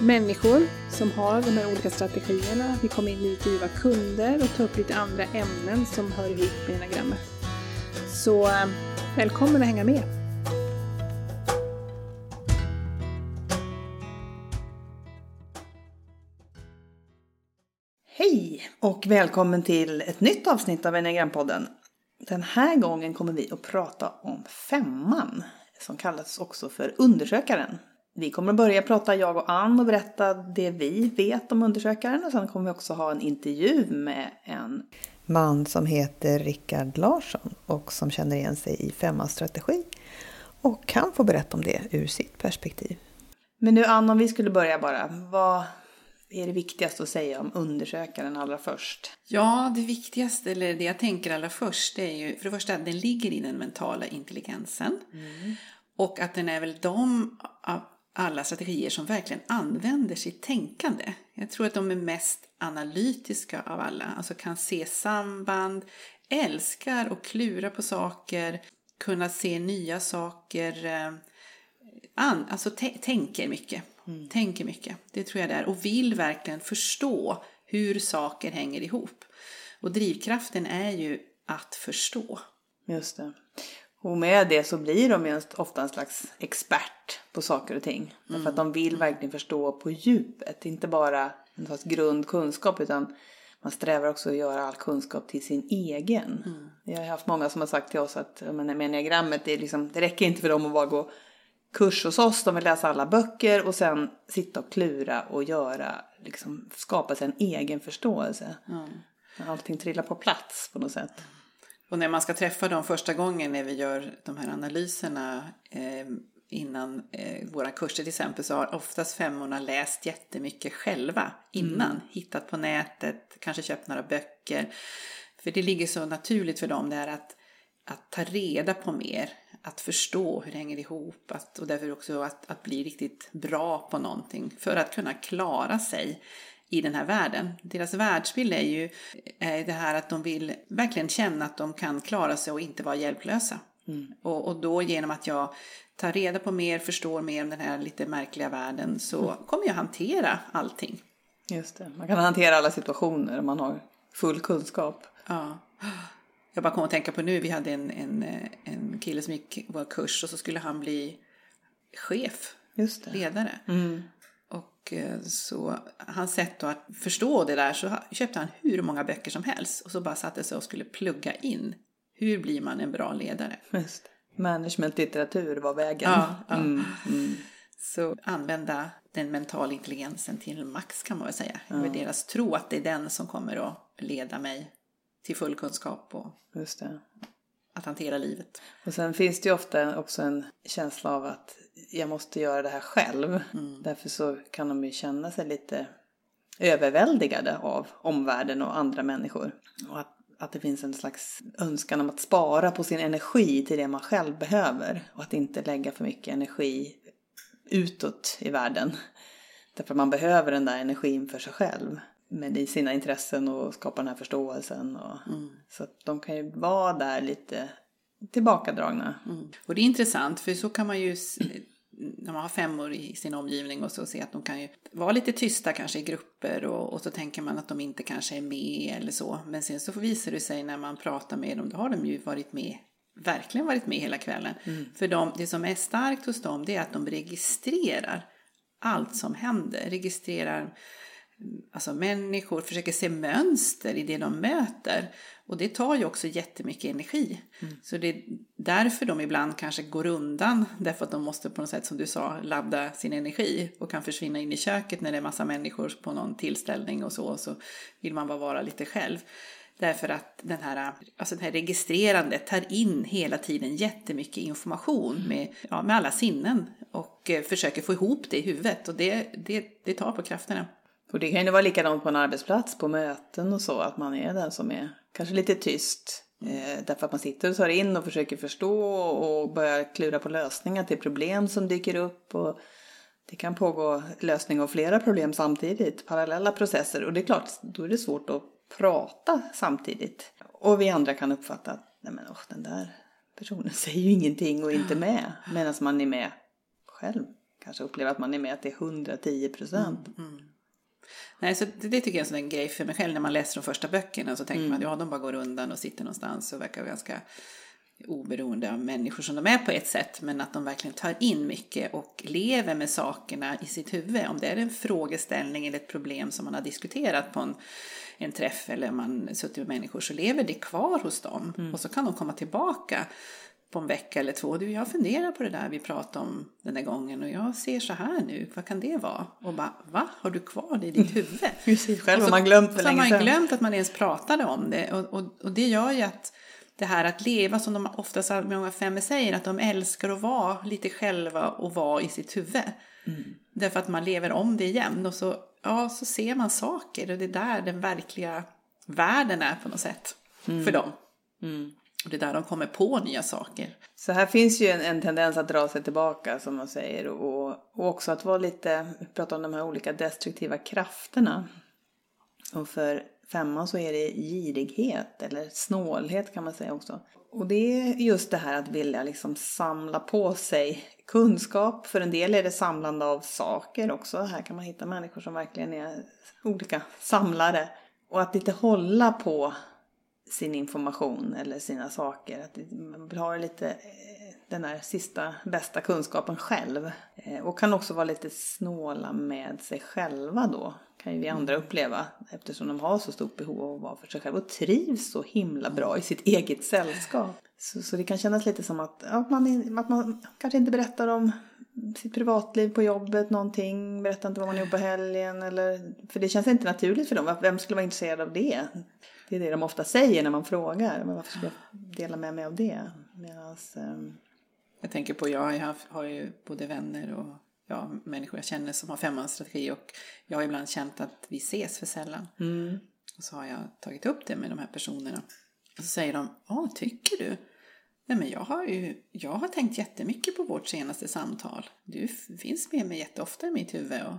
människor som har de här olika strategierna. Vi kommer in intervjua kunder och ta upp lite andra ämnen som hör ihop med enagrammet. Så eh, välkommen att hänga med! Hej och välkommen till ett nytt avsnitt av Enagrampodden. Den här gången kommer vi att prata om femman, som kallas också för undersökaren. Vi kommer att börja prata, jag och Ann, och berätta det vi vet om undersökaren. Och sen kommer vi också ha en intervju med en man som heter Rickard Larsson och som känner igen sig i femmans strategi. Och han får berätta om det ur sitt perspektiv. Men nu Ann, om vi skulle börja bara. Vad är det viktigaste att säga om undersökaren allra först? Ja, det viktigaste, eller det jag tänker allra först, det är ju för det första att den ligger i den mentala intelligensen. Mm. Och att den är väl de alla strategier som verkligen använder sitt tänkande. Jag tror att de är mest analytiska av alla, alltså kan se samband, älskar och klura på saker, kunna se nya saker, eh, alltså tänker mycket. Mm. Tänker mycket, det tror jag det är. Och vill verkligen förstå hur saker hänger ihop. Och drivkraften är ju att förstå. Just det. Och med det så blir de ju ofta en slags expert på saker och ting. Mm. Därför att de vill verkligen förstå på djupet, inte bara en slags grundkunskap utan man strävar också att göra all kunskap till sin egen. Mm. Jag har haft många som har sagt till oss att med enneagrammet, det, liksom, det räcker inte för dem att bara gå kurs hos oss, de vill läsa alla böcker och sen sitta och klura och göra, liksom skapa sig en egen förståelse. Mm. Allting trillar på plats på något sätt. Och när man ska träffa dem första gången när vi gör de här analyserna eh, innan eh, våra kurser till exempel så har oftast femmorna läst jättemycket själva innan. Mm. Hittat på nätet, kanske köpt några böcker. För det ligger så naturligt för dem det här att, att ta reda på mer, att förstå hur det hänger ihop att, och därför också att, att bli riktigt bra på någonting för att kunna klara sig i den här världen. Deras världsbild är ju det här att de vill verkligen känna att de kan klara sig och inte vara hjälplösa. Mm. Och, och, då genom att jag tar reda på mer, förstår mer om den här lite märkliga världen så mm. kommer jag hantera allting. Just det, man kan hantera alla situationer om man har full kunskap. Ja. Jag bara kom att tänka på nu, vi hade en, en, en kille som gick vår kurs och så skulle han bli chef, ledare. Mm. Och eh, så hans sätt att förstå det där så köpte han hur många böcker som helst och så bara satte sig och skulle plugga in. Hur blir man en bra ledare? Just Managementlitteratur var vägen. Ja, ja. Mm, mm. Så använda den mentala intelligensen till max kan man väl säga. Ja. Det deras tro att det är den som kommer att leda mig till full kunskap och att hantera livet. Och sen finns det ju ofta också en känsla av att jag måste göra det här själv. Mm. Därför så kan de ju känna sig lite överväldigade av omvärlden och andra människor. Och att, att det finns en slags önskan om att spara på sin energi till det man själv behöver. Och att inte lägga för mycket energi utåt i världen. Därför man behöver den där energin för sig själv. Med sina intressen och skapa den här förståelsen. Och, mm. Så att de kan ju vara där lite tillbakadragna. Mm. Och det är intressant för så kan man ju när man har femmor i sin omgivning och så se att de kan ju vara lite tysta kanske i grupper och, och, så tänker man att de inte kanske är med eller så. Men sen så visar det sig när man pratar med dem, då har de ju varit med, verkligen varit med hela kvällen. Mm. För de, det som är starkt hos dem det är att de registrerar allt som händer, registrerar alltså människor, försöker se mönster i det de möter. Och det tar ju också jättemycket energi. Mm. Så det är därför de ibland kanske går undan, därför att de måste på något sätt som du sa ladda sin energi och kan försvinna in i köket när det är massa människor på någon tillställning och så, så vill man bara vara lite själv. Därför att den här, alltså det här registrerandet tar in hela tiden jättemycket information med, ja, med alla sinnen och eh, försöker få ihop det i huvudet och det, det, det tar på krafterna. Och det kan ju vara likadant på en arbetsplats, på möten och så, att man är den som är kanske lite tyst. Eh, därför att man sitter och tar in och försöker förstå och börjar klura på lösningar till problem som dyker upp. Och det kan pågå lösning av flera problem samtidigt, parallella processer. Och det är klart, då är det svårt att prata samtidigt. Och vi andra kan uppfatta att nej men, oh, den där personen säger ju ingenting och är inte med. Medan man är med själv. Kanske upplever att man är med till 110 procent. Mm, mm. Nej, så det, det tycker jag är en sån grej för mig själv. När man läser de första böckerna så tänker mm. man att ja, de bara går undan och sitter någonstans och verkar ganska oberoende av människor som de är på ett sätt, men att de verkligen tar in mycket och lever med sakerna i sitt huvud. Om det är en frågeställning eller ett problem som man har diskuterat på en, en träff eller man suttit med människor så lever det kvar hos dem mm. och så kan de komma tillbaka på en vecka eller två. Du, jag funderar på det där vi pratade om den där gången och jag ser så här nu, vad kan det vara? Och bara, va? Har du kvar det i ditt huvud? Precis, själv har man glömt för länge sedan. man glömt att man ens pratade om det och, och, och det gör ju att det här att leva som de oftast många femmer säger, att de älskar att vara lite själva och vara i sitt huvud. Mm. Därför att man lever om det igen och så, ja, så ser man saker och det är där den verkliga världen är på något sätt mm. för dem. Mm. Och det är där de kommer på nya saker. Så här finns ju en, en tendens att dra sig tillbaka som man säger och, och också att vara lite, vi pratar om de här olika destruktiva krafterna. Och för femman så är det girighet eller snålhet kan man säga också. Och det är just det här att vilja liksom samla på sig kunskap. För en del är det samlande av saker också. Här kan man hitta människor som verkligen är olika samlare. Och att inte hålla på sin information eller sina saker. Att man vill ha lite eh, den här sista bästa kunskapen själv. Eh, och kan också vara lite snåla med sig själva då. Kan ju vi andra mm. uppleva eftersom de har så stort behov av att vara för sig själva och trivs så himla bra i sitt eget sällskap. Så, så det kan kännas lite som att, ja, man, att man kanske inte berättar om sitt privatliv på jobbet någonting, berättar inte vad man gör på helgen eller, för det känns inte naturligt för dem. Vem skulle vara intresserad av det? Det är det de ofta säger när man frågar. Men varför ska jag dela med mig av det? Medans, um... Jag tänker på, jag har, har ju både vänner och ja, människor jag känner som har femårsstrategi och jag har ibland känt att vi ses för sällan. Mm. Och så har jag tagit upp det med de här personerna. Och så säger de, ja tycker du? Nej men jag har ju, jag har tänkt jättemycket på vårt senaste samtal. Du finns med mig jätteofta i mitt huvud och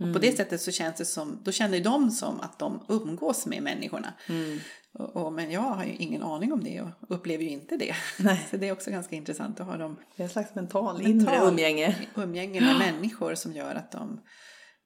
Mm. Och på det sättet så känns det som, då känner de som att de umgås med människorna. Mm. Och, och, men jag har ju ingen aning om det och upplever ju inte det. Nej. Så det är också ganska intressant att ha dem. Det är en slags mental, mental inre umgänge. Umgänge med människor som gör att de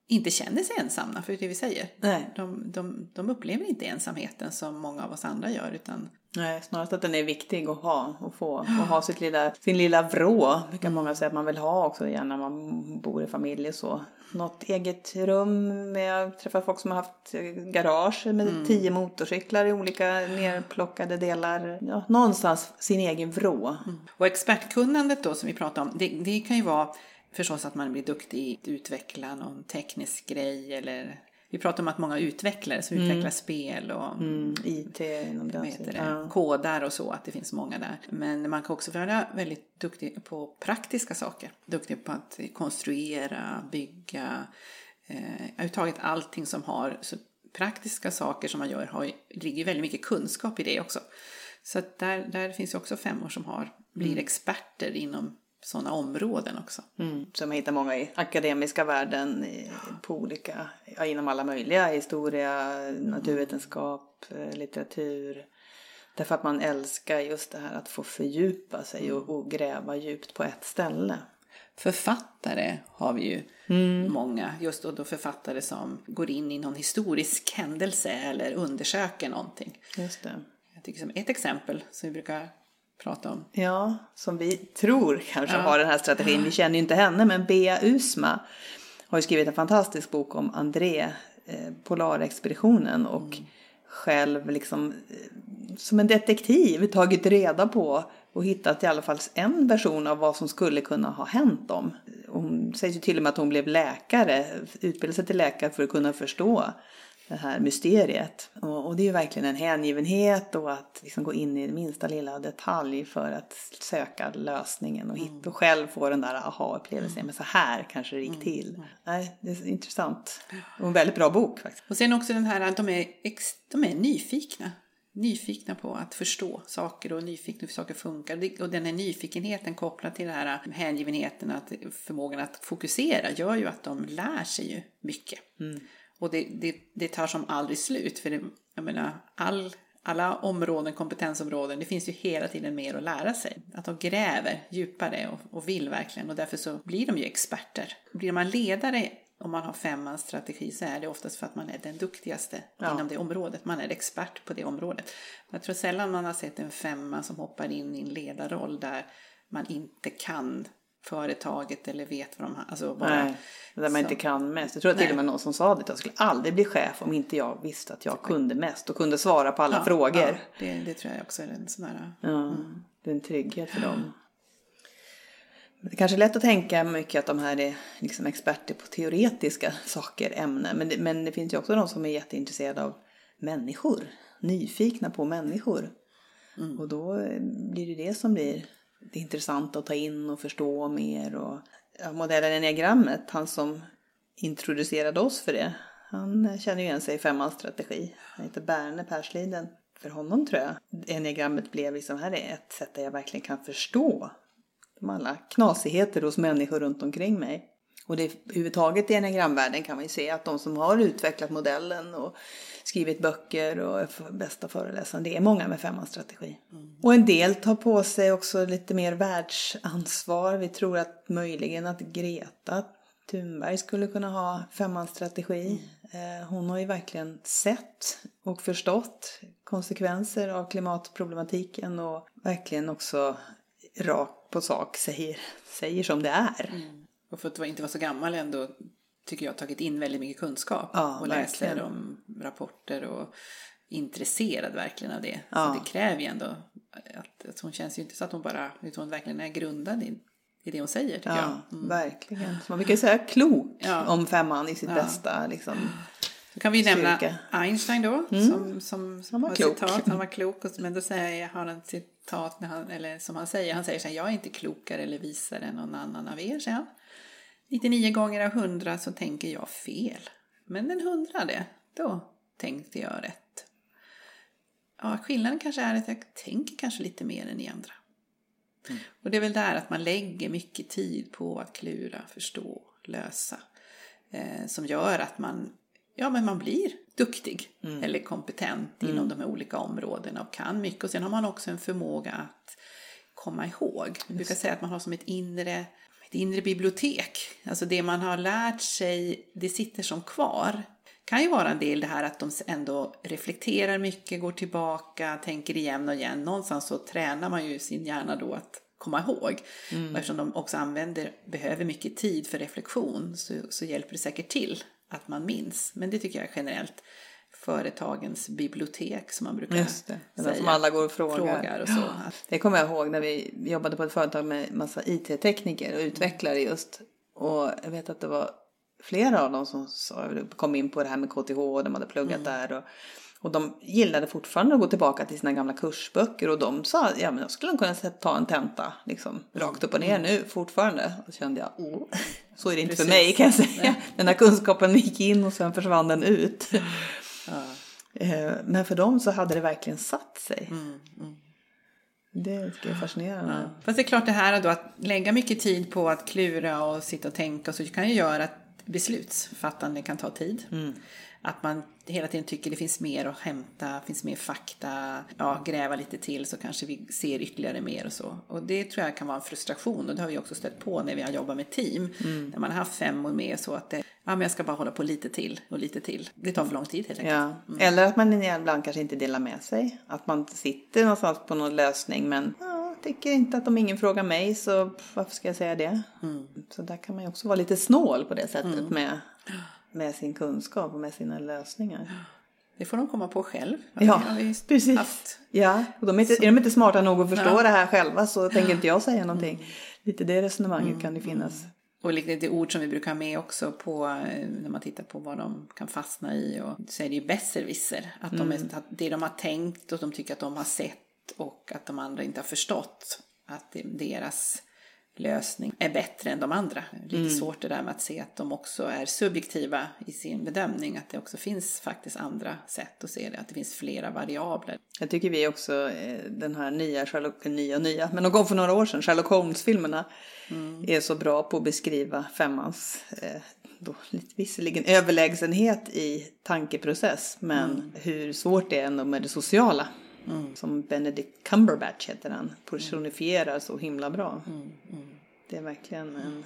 inte känner sig ensamma, för det det vi säger. Nej. De, de, de upplever inte ensamheten som många av oss andra gör, utan Nej, snarast att den är viktig att ha och få. Och ha sitt lilla, sin lilla vrå, vilka många säger att man vill ha också igen när man bor i familj och så. Något eget rum med, jag träffar folk som har haft garage med mm. tio motorcyklar i olika nerplockade delar. Ja, någonstans sin egen vrå. Mm. Och expertkunnandet då som vi pratade om, det, det kan ju vara förstås att man blir duktig att utveckla någon teknisk grej eller vi pratar om att många utvecklare som mm. utvecklar spel och mm, IT inom det, ja. kodar och så, att det finns många där. Men man kan också vara väldigt duktig på praktiska saker. Duktig på att konstruera, bygga, eh, överhuvudtaget allting som har praktiska saker som man gör har, ligger väldigt mycket kunskap i det också. Så där, där finns ju också femmor som har, blir mm. experter inom sådana områden också. Mm. Så man hittar många i akademiska världen på olika, ja, inom alla möjliga, historia, naturvetenskap, eh, litteratur. Därför att man älskar just det här att få fördjupa sig och, och gräva djupt på ett ställe. Författare har vi ju mm. många, just då författare som går in i någon historisk händelse eller undersöker någonting. Just det. Jag tycker som ett exempel som vi brukar prata om. Ja, som vi tror kanske ja. har den här strategin. Vi känner ju inte henne, men Bea Usma har ju skrivit en fantastisk bok om André eh, polarexpeditionen och själv liksom eh, som en detektiv tagit reda på och hittat i alla fall en version av vad som skulle kunna ha hänt dem. Hon säger ju till och med att hon blev läkare, utbildade sig till läkare för att kunna förstå det här mysteriet. Och, och det är ju verkligen en hängivenhet och att liksom gå in i minsta lilla detalj för att söka lösningen och hitta och själv få den där aha-upplevelsen. Men så här kanske det gick till. Nej, det är intressant. Och en väldigt bra bok faktiskt. Och sen också den här att de är, de är nyfikna. Nyfikna på att förstå saker och nyfikna på hur saker funkar. Och den här nyfikenheten kopplad till den här hängivenheten, att förmågan att fokusera, gör ju att de lär sig ju mycket. Och det, det, det tar som aldrig slut. För det, jag menar, all, alla områden, kompetensområden, det finns ju hela tiden mer att lära sig. Att de gräver djupare och, och vill verkligen. Och därför så blir de ju experter. Blir man ledare om man har femmans strategi så är det oftast för att man är den duktigaste Ja. inom det området. Man är expert på det området. Jag tror sällan man har sett en femma som hoppar in i en ledarroll där man inte kan företaget eller vet vad de har. Alltså bara, Nej, där man Så. inte kan mest. Jag tror att till och med någon som sa det, jag skulle aldrig bli chef om inte jag visste att jag kunde mest och kunde svara på alla Ja, frågor. Ja, det, det tror jag också är en sån här... Ja, det är en trygghet för dem. Det är kanske är lätt att tänka mycket att de här är liksom experter på teoretiska saker, ämnen. Men det, men det finns ju också de som är jätteintresserade av människor. Nyfikna på människor. Och då blir det det som blir det intressanta att ta in och förstå mer. Och, ja, modellen enneagrammet, han som introducerade oss för det. Han känner ju igen sig i femmans strategi. Han heter Berne Persliden. För honom tror jag enneagrammet blev liksom, här är ett sätt där jag verkligen kan förstå de alla knasigheter hos människor runt omkring mig. Och det, överhuvudtaget i enneagramvärlden kan man ju se att de som har utvecklat modellen och skrivit böcker och är för- bästa föreläsaren, det är många med femmans strategi. Och en del tar på sig också lite mer världsansvar. Vi tror att möjligen att Greta Thunberg skulle kunna ha femmans strategi. Eh, Hon har ju verkligen sett och förstått konsekvenser av klimatproblematiken och verkligen också rakt på sak säger, säger som det är. Och för att inte vara så gammal ändå tycker jag tagit in väldigt mycket kunskap. Ja, och läser om rapporter och intresserad verkligen av det. Ja. Så det kräver ju ändå att, att hon känns ju inte så att hon bara, utan hon verkligen är grundad i, i det hon säger tycker Ja, jag. Mm. verkligen. Så man brukar ju säga klok Ja. om femman i sitt Ja. bästa liksom. Då kan vi nämna Styrka. Einstein då, som, som, Han var har klok. citat, han var klok. och- Men då säger har han ett citat, när han, eller som han säger, han säger så här, jag är inte klokare eller visare än någon annan av er, säger han. 99 gånger av 100 så tänker jag fel. Men den hundrade, då tänkte jag rätt. Ja, skillnaden kanske är att jag tänker kanske lite mer än ni andra. Och det är väl där att man lägger mycket tid på att klura, förstå, lösa. Eh, som gör att man, ja, men man blir duktig eller kompetent inom de här olika områdena och kan mycket. Och sen har man också en förmåga att komma ihåg. Jag brukar säga att man har som ett inre, ett inre bibliotek. Alltså det man har lärt sig, det sitter som kvar. kan ju vara en del det här att de ändå reflekterar mycket, går tillbaka, tänker igen och igen. Någonstans så tränar man ju sin hjärna då att komma ihåg. Och eftersom de också använder, behöver mycket tid för reflektion så, så hjälper det säkert till att man minns. Men det tycker jag generellt företagens bibliotek som man brukar Just det, det säga. som alla går och frågar. frågar och så. Det kommer jag ihåg när vi jobbade på ett företag med massa IT-tekniker och utvecklare just. Och jag vet att det var flera av dem som kom in på det här med KTH och de hade pluggat där. Och, och de gillade fortfarande att gå tillbaka till sina gamla kursböcker och de sa ja men jag skulle kunna ta en tenta liksom rakt upp och ner nu fortfarande. Och då kände jag, oh, så är det inte för Precis. mig kan jag säga. Den här kunskapen gick in och sen försvann den ut. Eh, Men för dem så hade det verkligen satt sig. Mm, mm. Det tycker jag är fascinerande. Ja. Fast det är klart det här då att lägga mycket tid på att klura och sitta och tänka och så kan ju göra att beslutsfattande kan ta tid. Att man hela tiden tycker det finns mer att hämta, finns mer fakta, ja, gräva lite till så kanske vi ser ytterligare mer och så. Och det tror jag kan vara en frustration och det har vi också stött på när vi har jobbat med team. När man har haft fem och med så att det, ja men jag ska bara hålla på lite till och lite till. Det tar för lång tid helt enkelt. Ja. Eller att man ibland kanske inte delar med sig. Att man sitter någonstans på någon lösning men ja, tycker inte att om ingen frågar mig så varför ska jag säga det? Så där kan man ju också vara lite snål på det sättet med med sin kunskap och med sina lösningar. Det får de komma på själv. Ja, precis. haft. Ja, och de är, inte, är de inte smarta nog att förstå Ja. det här själva så tänker inte jag säga någonting. Lite det resonemanget kan det finnas. Och lite ord som vi brukar ha med också på eh, när man tittar på vad de kan fastna i. Och så är det ju besserwisser. Att de är, att det de har tänkt och de tycker att de har sett och att de andra inte har förstått. Att deras lösning är bättre än de andra. Lite svårt det där med att se att de också är subjektiva i sin bedömning. Att det också finns faktiskt andra sätt att se det. Att det finns flera variabler. Jag tycker vi också, eh, den här nya Sherlock, nya och nya, men de kom för några år sedan, Sherlock Holmes-filmerna är så bra på att beskriva femmans, eh, då, lite, visserligen överlägsenhet i tankeprocess, men hur svårt det är ändå med det sociala. Som Benedict Cumberbatch heter han, personifierar så himla bra. Det är verkligen en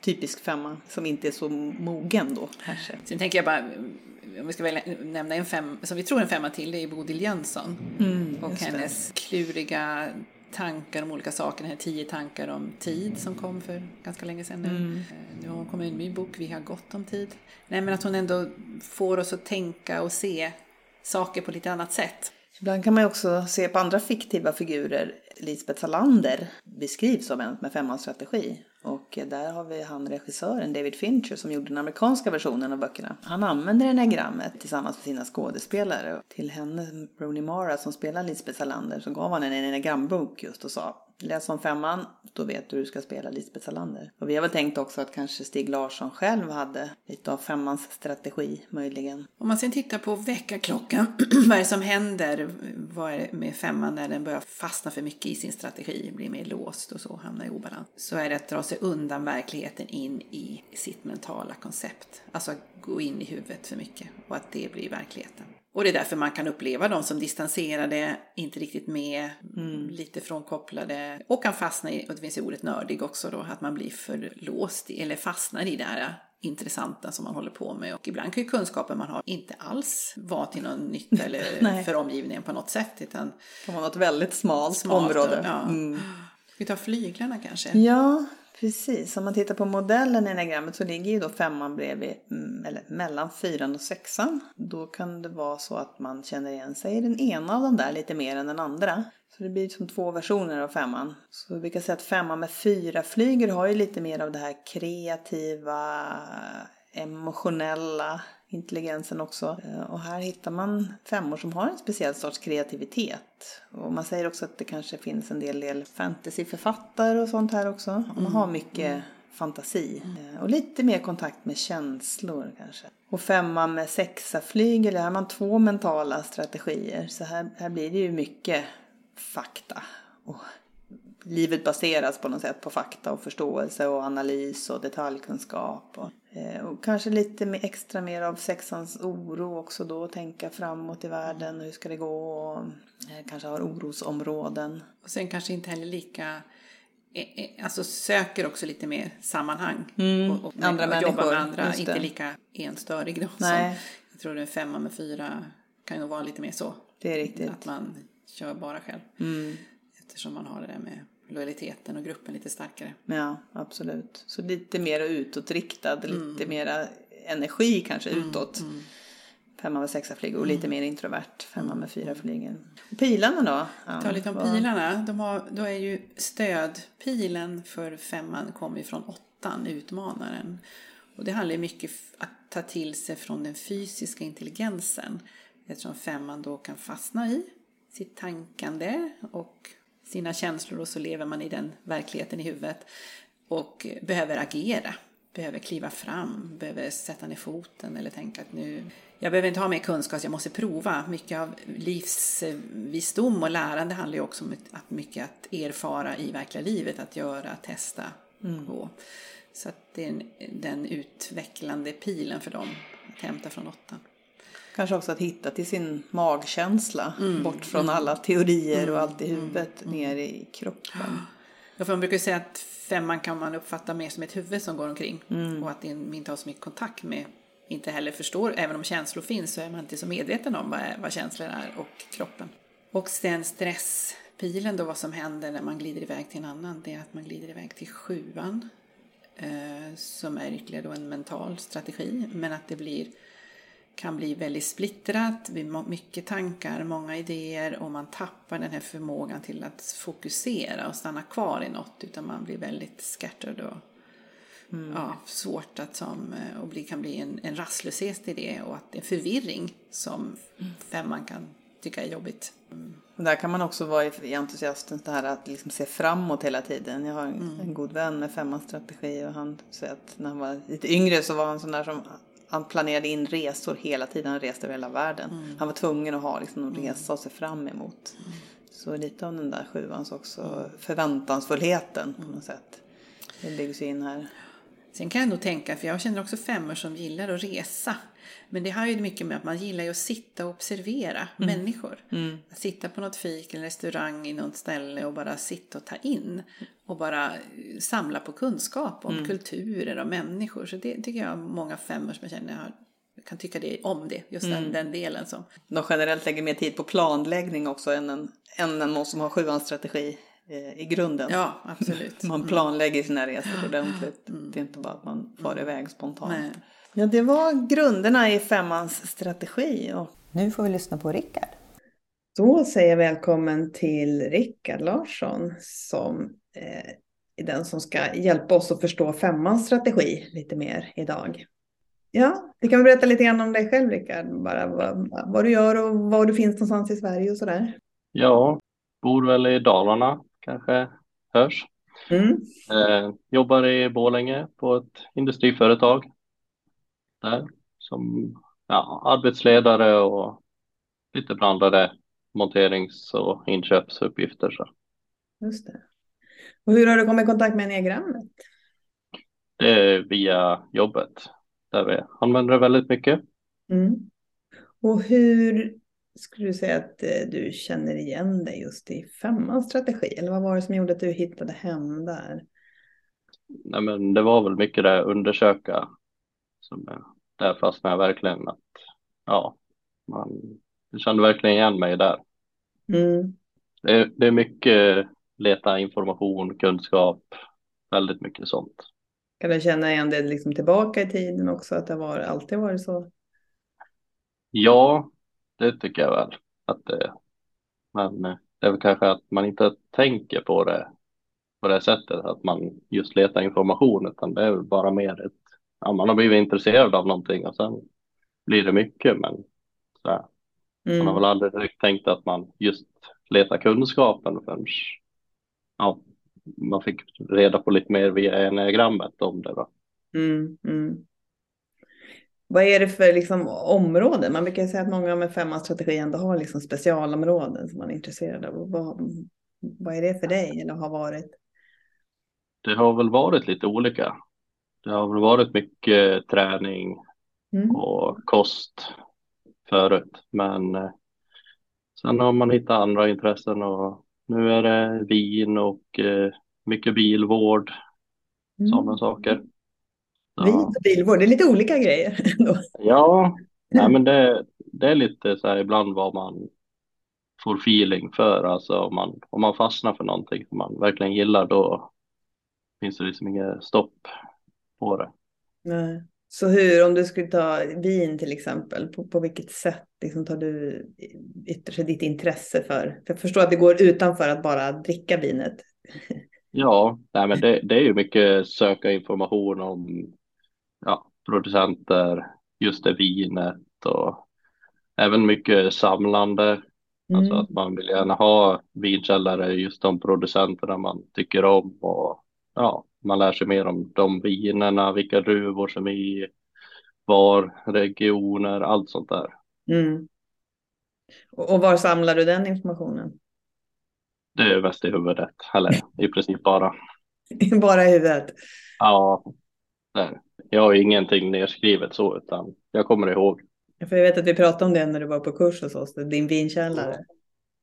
typisk femma som inte är så mogen då kanske. Sen tänker jag bara, om vi ska väl nämna en fem, som vi tror en femma till, det är Bodil Jönsson. och just det. hennes kluriga tankar om olika saker, den här tio tankar om tid som kom för ganska länge sedan nu. Mm. Eh, Nu har hon kommit en ny bok, Vi har gott om tid. Nej men att hon ändå får oss att tänka och se saker på lite annat sätt. Ibland kan man ju också se på andra fiktiva figurer. Lisbeth Salander beskrivs som en med femmans strategi. Och där har vi han regissören David Fincher som gjorde den amerikanska versionen av böckerna. Han använder enagrammet tillsammans med sina skådespelare. Till henne, Rooney Mara, som spelar Lisbeth Salander, så gav han en enagrambok just och sa Läs om femman, då vet du hur du ska spela Lisbeth Salander. Och vi har väl tänkt också att kanske Stig Larsson själv hade lite av femmans strategi möjligen. Om man sen tittar på väckarklockan, vad är det som händer vad är det med femman när den börjar fastna för mycket i sin strategi, blir mer låst och så, hamnar i obalans. Så är det att dra sig undan verkligheten in i sitt mentala koncept. Alltså att gå in i huvudet för mycket och att det blir verkligheten. Och det är därför man kan uppleva dem som distanserade, inte riktigt med, lite frånkopplade och kan fastna i, och det finns ju ordet nördig också då, att man blir för låst i, eller fastnar i det här intressanta som man håller på med. Och ibland kan ju kunskapen man har inte alls vara till någon nytta eller för omgivningen på något sätt. Utan Det var något väldigt smalt, smalt område. Och, ja. Mm. Ska vi ta flyglarna kanske? Ja, precis. Om man tittar på modellen i enagrammet så ligger ju då femman bredvid, mm, eller mellan fyran och sexan. Då kan det vara så att man känner igen sig i den ena av de där lite mer än den andra. Så det blir som två versioner av femman. Så vi kan säga att femman med fyra flyger har ju lite mer av det här kreativa, emotionella intelligensen också. Eh, Och här hittar man femmor som har en speciell sorts kreativitet. Och man säger också att det kanske finns en del, del fantasyförfattare och sånt här också. Och man har mycket fantasi. Eh, Och lite mer kontakt med känslor kanske. Och femma med sexa flygel, där har man två mentala strategier. Så här, här blir det ju mycket fakta. Livet baseras på något sätt på fakta och förståelse och analys och detaljkunskap. Och, eh, och kanske lite extra mer av sexans oro också då. Tänka framåt i världen, hur ska det gå? Och, eh, kanske har orosområden. Och sen kanske inte heller lika eh, eh, Alltså söker också lite mer sammanhang. Och, och, Andra och jobbar människor, med andra, inte lika enstörig då. Nej. Som, jag tror en femma med fyra kan nog vara lite mer så. Det är riktigt. Att man kör bara själv. Mm. Eftersom man har det där med lojaliteten och gruppen lite starkare. Ja, absolut. Så lite mer utåtriktad, lite mera energi kanske utåt. Femma med sexa flyger och lite mer introvert. Femma med fyra flyger. Och pilarna då? Ja, Ta lite om vad- pilarna. De har, då är ju stödpilen för femman kommer från åttan, utmanaren. Och det handlar ju mycket f- att ta till sig från den fysiska intelligensen. Eftersom femman då kan fastna i sitt tankande och sina känslor och så lever man i den verkligheten i huvudet. Och behöver agera, behöver kliva fram, behöver sätta ner foten eller tänka att nu jag behöver inte ha mer kunskap, jag måste prova. Mycket av livsvisdom och lärande handlar ju också om att mycket att erfara i verkliga livet, att göra, testa. Och, så att det är en, den utvecklande pilen för dem att hämta från åttan. Kanske också att hitta till sin magkänsla. Bort från alla teorier och allt i huvudet. Ner i kroppen. Ja, för man brukar ju säga att femman kan man uppfatta mer som ett huvud som går omkring. Och att det inte har så mycket kontakt med, inte heller förstår, även om känslor finns så är man inte så medveten om vad, vad känslor är och kroppen. Och sen stresspilen då, vad som händer när man glider iväg till en annan, det är att man glider iväg till sjuan. eh, som är ytterligare då en mental strategi. Men att det blir, kan bli väldigt splittrat, mycket tankar, många idéer och man tappar den här förmågan till att fokusera och stanna kvar i något utan man blir väldigt scattered och mm. ja, svårt att som, eh, och bli, kan bli en, en rastlöshet i det och att det är förvirring som mm. femman kan tycka är jobbigt. Mm. Där kan man också vara i entusiasten det här att liksom se framåt hela tiden. Jag har en, mm. en god vän med femmans strategi och han säger att när han var lite yngre så var han sån där som han planerade in resor hela tiden, han reste över hela världen. Mm. Han var tvungen att ha liksom, en resa att se fram emot. Mm. Så lite av den där sjuans också mm. förväntansfullheten på något sätt. Det byggs in här. Sen kan jag nog tänka, för jag känner också femmor som gillar att resa. Men det har ju mycket med att man gillar ju att sitta och observera mm. människor. Mm. Att sitta på något fik eller restaurang i något ställe och bara sitta och ta in. Och bara samla på kunskap om mm. kulturer och människor. Så det tycker jag många femmor som jag känner har kan tycka det om det, just den, mm. den delen. Som. De generellt lägger mer tid på planläggning också än en, än en någon som har sjuans strategi eh, i grunden. Ja, absolut. man mm. planlägger sina resor ordentligt. Mm. Det är inte bara att man far mm. iväg spontant. Nej. Ja, det var grunderna i femmans strategi. Och nu får vi lyssna på Rickard. Då säger jag välkommen till Rickard Larsson som eh, är den som ska hjälpa oss att förstå femmans strategi lite mer idag. Ja, du kan berätta lite grann om dig själv Rickard, bara vad, vad, du gör och var du finns någonstans i Sverige och sådär. Ja, bor väl i Dalarna kanske hörs. Mm. Eh, jobbar i Bålänge på ett industriföretag där som ja, arbetsledare och lite blandade monterings och inköpsuppgifter. Så. Just det. Och hur har du kommit i kontakt med diagrammet? Det är via jobbet där vi använder det väldigt mycket. Mm. Och hur skulle du säga att eh, du känner igen dig just i femmans strategi? Eller vad var det som gjorde att du hittade hem där? Nej, men det var väl mycket det undersöka som där fastnade jag verkligen att ja, man jag kände verkligen igen mig där. Mm. Det, är, det är mycket leta information, kunskap, väldigt mycket sånt. Kan du känna igen det liksom tillbaka i tiden också, att det var, alltid varit så? Ja, det tycker jag väl att det är. Men eh, det är väl kanske att man inte tänker på det på det sättet, att man just letar information, utan det är väl bara mer ett, ja, man har blivit intresserad av någonting och sen blir det mycket, men så här. Mm. Man har mm. väl aldrig direkt tänkt att man just letar kunskapen förrän ja, man fick reda på lite mer via enagrammet om det. Då. Mm, mm. Vad är det för liksom, områden? Man brukar säga att många med femman strategi ändå har liksom specialområden som man är intresserad av. Vad, vad är det för dig eller har varit? Det har väl varit lite olika. Det har väl varit mycket träning mm. och kost förut, men eh, sen har man hittat andra intressen och nu är det vin och eh, mycket bilvård, mm. sådana saker. Vin och bilvård, det är lite olika grejer. ja, nej, men det, det är lite så här ibland vad man får feeling för. Alltså om man, om man fastnar för någonting som man verkligen gillar då finns det liksom inget stopp på det. Nej. Så hur, om du skulle ta vin till exempel, på, på vilket sätt liksom tar du ytterst ditt intresse för? För jag förstår att det går utanför att bara dricka vinet. Ja, nej, men det, det är ju mycket söka information om ja, producenter, just det vinet och även mycket samlande. Alltså mm. Alltså att man vill gärna ha vinkällare, just de producenterna man tycker om och ja, man lär sig mer om de vinerna, vilka druvor som är i var, regioner, allt sånt där. Mm. Och var samlar du den informationen? Det är mest i huvudet, eller i princip bara. bara i huvudet? Ja, där. Jag har ingenting nedskrivet så, utan jag kommer ihåg. För jag vet att vi pratade om det när du var på kurs hos oss, din vinkällare.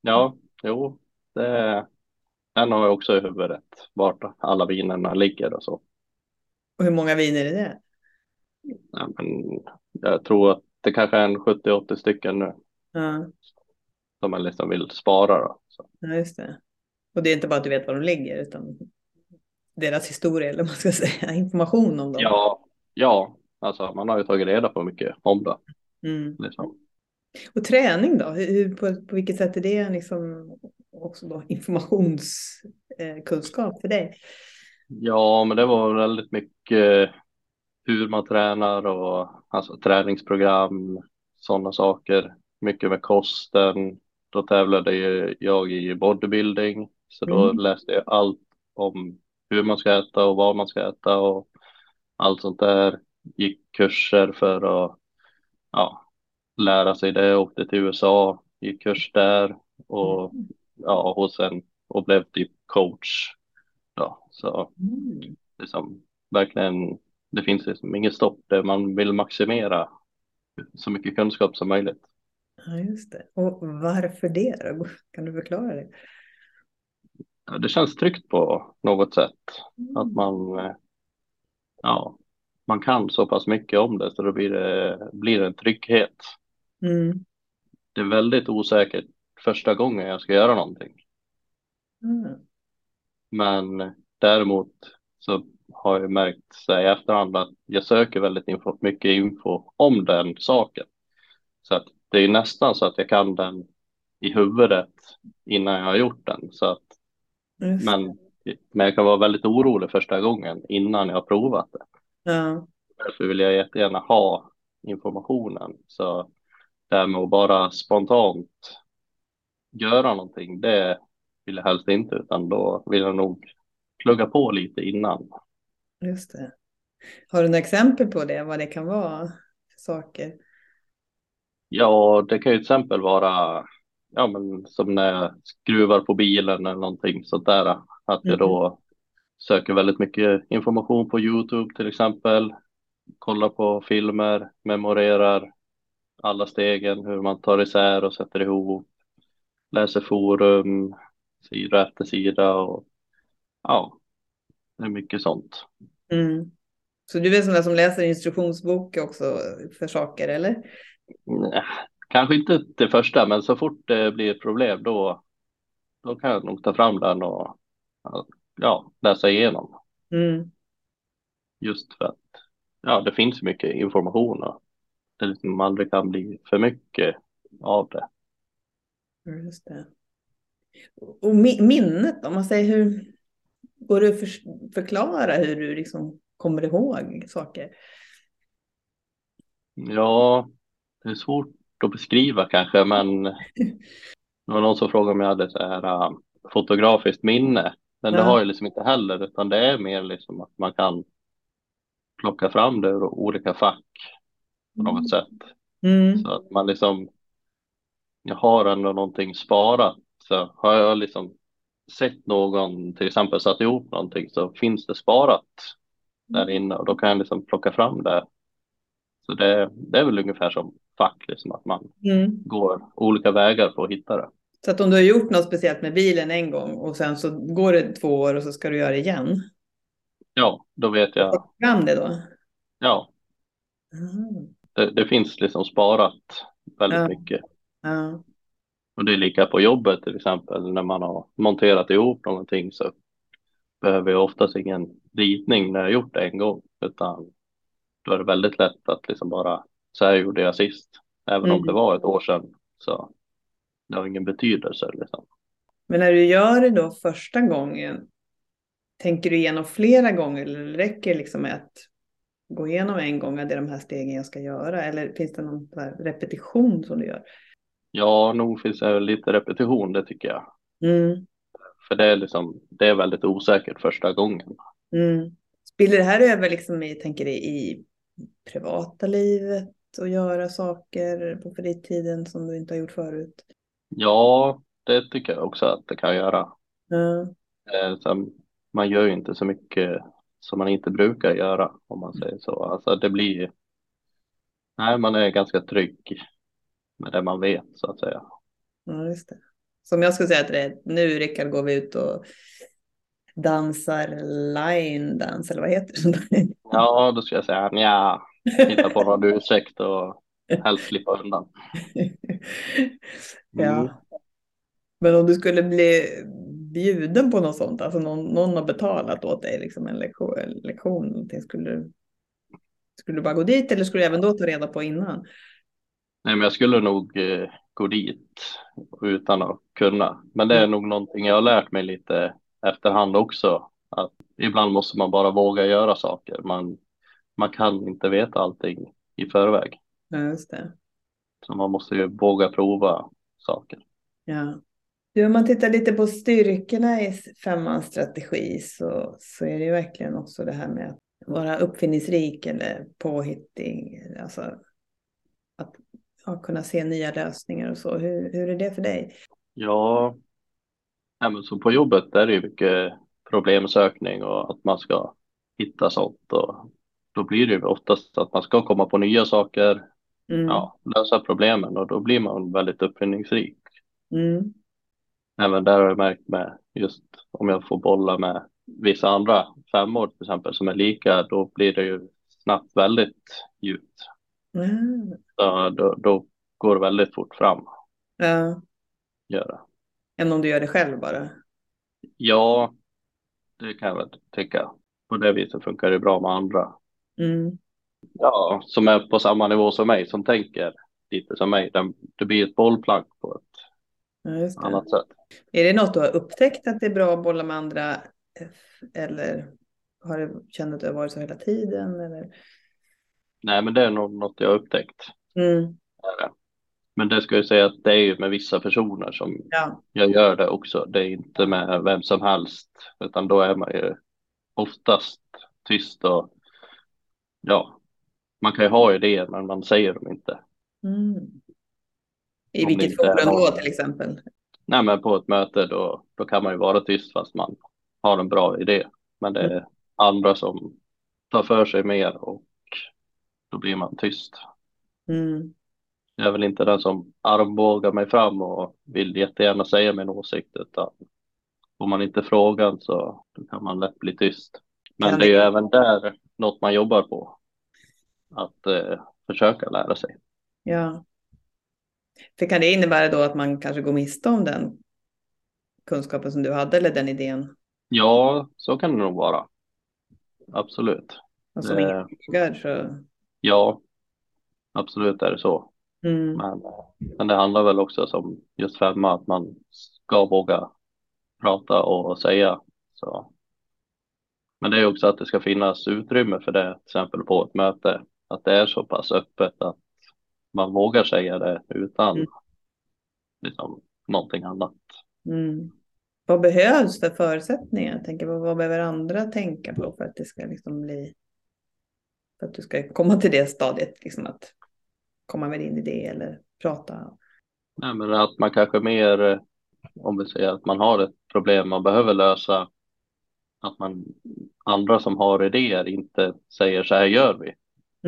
Ja, jo, det, den har jag också i huvudet, vart alla vinerna ligger och så. Och hur många viner är det? Ja, men jag tror att det kanske är en 70-80 stycken nu. Ja. Som man liksom vill spara då. Så. Ja, just det. Och det är inte bara att du vet var de ligger utan deras historia eller vad man ska säga, information om dem. Ja, ja, alltså man har ju tagit reda på mycket om det. Mm. Liksom. Och träning då? Hur, på, på vilket sätt är det liksom också då informationskunskap för dig? Ja, men det var väldigt mycket hur man tränar och alltså träningsprogram, sådana saker. Mycket med kosten. Då tävlade jag i bodybuilding, så då Mm. läste jag allt om hur man ska äta och vad man ska äta och allt sånt där. Gick kurser för att ja, lära sig det. Åkte till USA, gick kurs där och ja, och sen och blev typ coach. Ja, så Mm. liksom verkligen, det finns liksom inget stopp där man vill maximera så mycket kunskap som möjligt. Ja, just det. Och varför det då? Kan du förklara det? Ja, Det känns tryggt på något sätt att man, eh, ja, man kan så pass mycket om det så då blir det, blir det en trygghet. Mm. Det är väldigt osäkert första gången jag ska göra någonting. Mm. Men däremot så har jag märkt så i efterhand att jag söker väldigt info, mycket info om den saken. Så att det är nästan så att jag kan den i huvudet innan jag har gjort den. Så att, Just men, men jag kan vara väldigt orolig första gången innan jag har provat det. Ja. Därför vill jag jättegärna ha informationen. Så det här med att bara spontant göra någonting, det vill jag helst inte, utan då vill jag nog plugga på lite innan. Just det. Har du några exempel på det, vad det kan vara för saker? Ja, det kan ju till exempel vara ja, men som när jag skruvar på bilen eller någonting sånt där. Att jag då söker väldigt mycket information på Youtube till exempel. Kollar på filmer, memorerar alla stegen, hur man tar isär och sätter ihop. Läser forum, sida efter sida och ja, det är mycket sånt. Mm. Så du är sån där som läser instruktionsbok också för saker, eller? Nej, Kanske inte det första, men så fort det blir ett problem då, då kan jag nog ta fram den och ja, läsa igenom. Mm. Just för att ja, det finns mycket information och det liksom aldrig kan bli för mycket av det. Just det. Och mi- minnet, om man säger hur går det att för- förklara hur du liksom kommer ihåg saker? Ja, det är svårt att beskriva kanske, men det var någon som frågade om jag hade så här äh, fotografiskt minne. Men det Ja. har jag liksom inte heller, utan det är mer liksom att man kan plocka fram det ur olika fack på något sätt. Mm. Så att man liksom, jag har ändå någonting sparat. Så har jag liksom sett någon till exempel satt ihop någonting så finns det sparat där inne och då kan jag liksom plocka fram det. Så det, det är väl ungefär som fack, liksom att man Mm. går olika vägar för att hitta det. Så att om du har gjort något speciellt med bilen en gång och sen så går det två år och så ska du göra det igen. Ja, då vet jag, Plocka fram det då. ja, Mm. det, det finns liksom sparat väldigt Ja. mycket. Ja. Och det är lika på jobbet till exempel när man har monterat ihop någonting så behöver jag oftast ingen ritning när jag gjort det en gång utan då är det väldigt lätt att liksom bara så här gjorde jag sist. Även om Mm. det var ett år sedan så det har ingen betydelse liksom. Men när du gör det då första gången, tänker du igenom flera gånger eller räcker det liksom med att gå igenom en gång att det är de här stegen jag ska göra? Eller finns det någon repetition som du gör? Ja, nog finns det lite repetition, det tycker jag. Mm. För det är liksom, det är väldigt osäkert första gången. Mm. Spiller det här över liksom i, tänker det, i privata livet och göra saker på fritiden som du inte har gjort förut? Ja, det tycker jag också att det kan göra. Sen, man gör ju inte så mycket som man inte brukar göra om man säger så. Alltså det blir, nej man är ganska trygg med det man vet så att säga. Ja, just det. Som jag skulle säga till dig, nu Rickard går vi ut och dansar line dance eller vad heter det? Ja, då ska jag säga ja, hitta på någon ursäkt och helst slippa undan. ja. Mm. Men om du skulle bli bjuden på något sånt? Alltså någon, någon har betalat åt dig liksom en lektion? En lektion skulle, du, skulle du bara gå dit eller skulle du även då ta reda på innan? Nej, men jag skulle nog eh, gå dit utan att kunna. Men det är Mm. nog någonting jag har lärt mig lite efterhand också. Att ibland måste man bara våga göra saker. Man, man kan inte veta allting i förväg. Ja, just det. Så man måste ju våga prova saker. Ja. Du, om man tittar lite på styrkorna i femmans strategi så, så är det ju verkligen också det här med att vara uppfinningsrik eller påhittig. Alltså att ja, kunna se nya lösningar och så. Hur, hur är det för dig? Ja, ja men så på jobbet är det mycket problemsökning och att man ska hitta sånt. Och då blir det ju oftast att man ska komma på nya saker, Mm. ja, lösa problemen och då blir man väldigt uppfinningsrik. Mm. Även där har jag märkt med just om jag får bolla med vissa andra femmor till exempel som är lika, då blir det ju snabbt väldigt djupt. Mm. Så då, då går det väldigt fort fram Ja. göra. Än om du gör det själv bara. Ja, det kan jag väl tycka. På det viset funkar det bra med andra. Mm. Ja, som är på samma nivå som mig, som tänker lite som mig. Det blir ett bollplank på ett Ja, annat sätt. Är det något du har upptäckt att det är bra att bolla med andra? Eller har du känt att det har varit så hela tiden? Eller? Nej, men det är nog något jag har upptäckt. Mm. Men det ska jag säga att det är ju med vissa personer som Ja. jag gör det också. Det är inte med vem som helst, utan då är man ju oftast tyst och ja, man kan ju ha idéer, men man säger dem inte. Mm. I Om vilket forum då till exempel? Nej, men på ett möte då, då kan man ju vara tyst fast man har en bra idé. Men det är andra som tar för sig mer och då blir man tyst. Mm. Jag är väl inte den som armbågar mig fram och vill jättegärna säga min åsikt utan får man inte frågan så kan man lätt bli tyst. Men det är ju även där något man jobbar på. Att eh, försöka lära sig. Ja. För kan det innebära då att man kanske går miste om den kunskapen som du hade eller den idén? Ja, så kan det nog vara. Absolut. Och som frågar så... Ja, absolut är det så. Mm. Men, men det handlar väl också som just femma att man ska våga prata och säga. Så. Men det är också att det ska finnas utrymme för det, till exempel på ett möte. Att det är så pass öppet att man vågar säga det utan Mm. liksom, någonting annat. Mm. Vad behövs för förutsättningar? Jag tänker, vad, vad behöver andra tänka på för att det ska liksom bli... För att du ska komma till det stadiet, liksom att komma med din idé eller prata. Nej, men att man kanske mer, eh, om vi säger att man har ett problem man behöver lösa, att man andra som har idéer inte säger så här gör vi.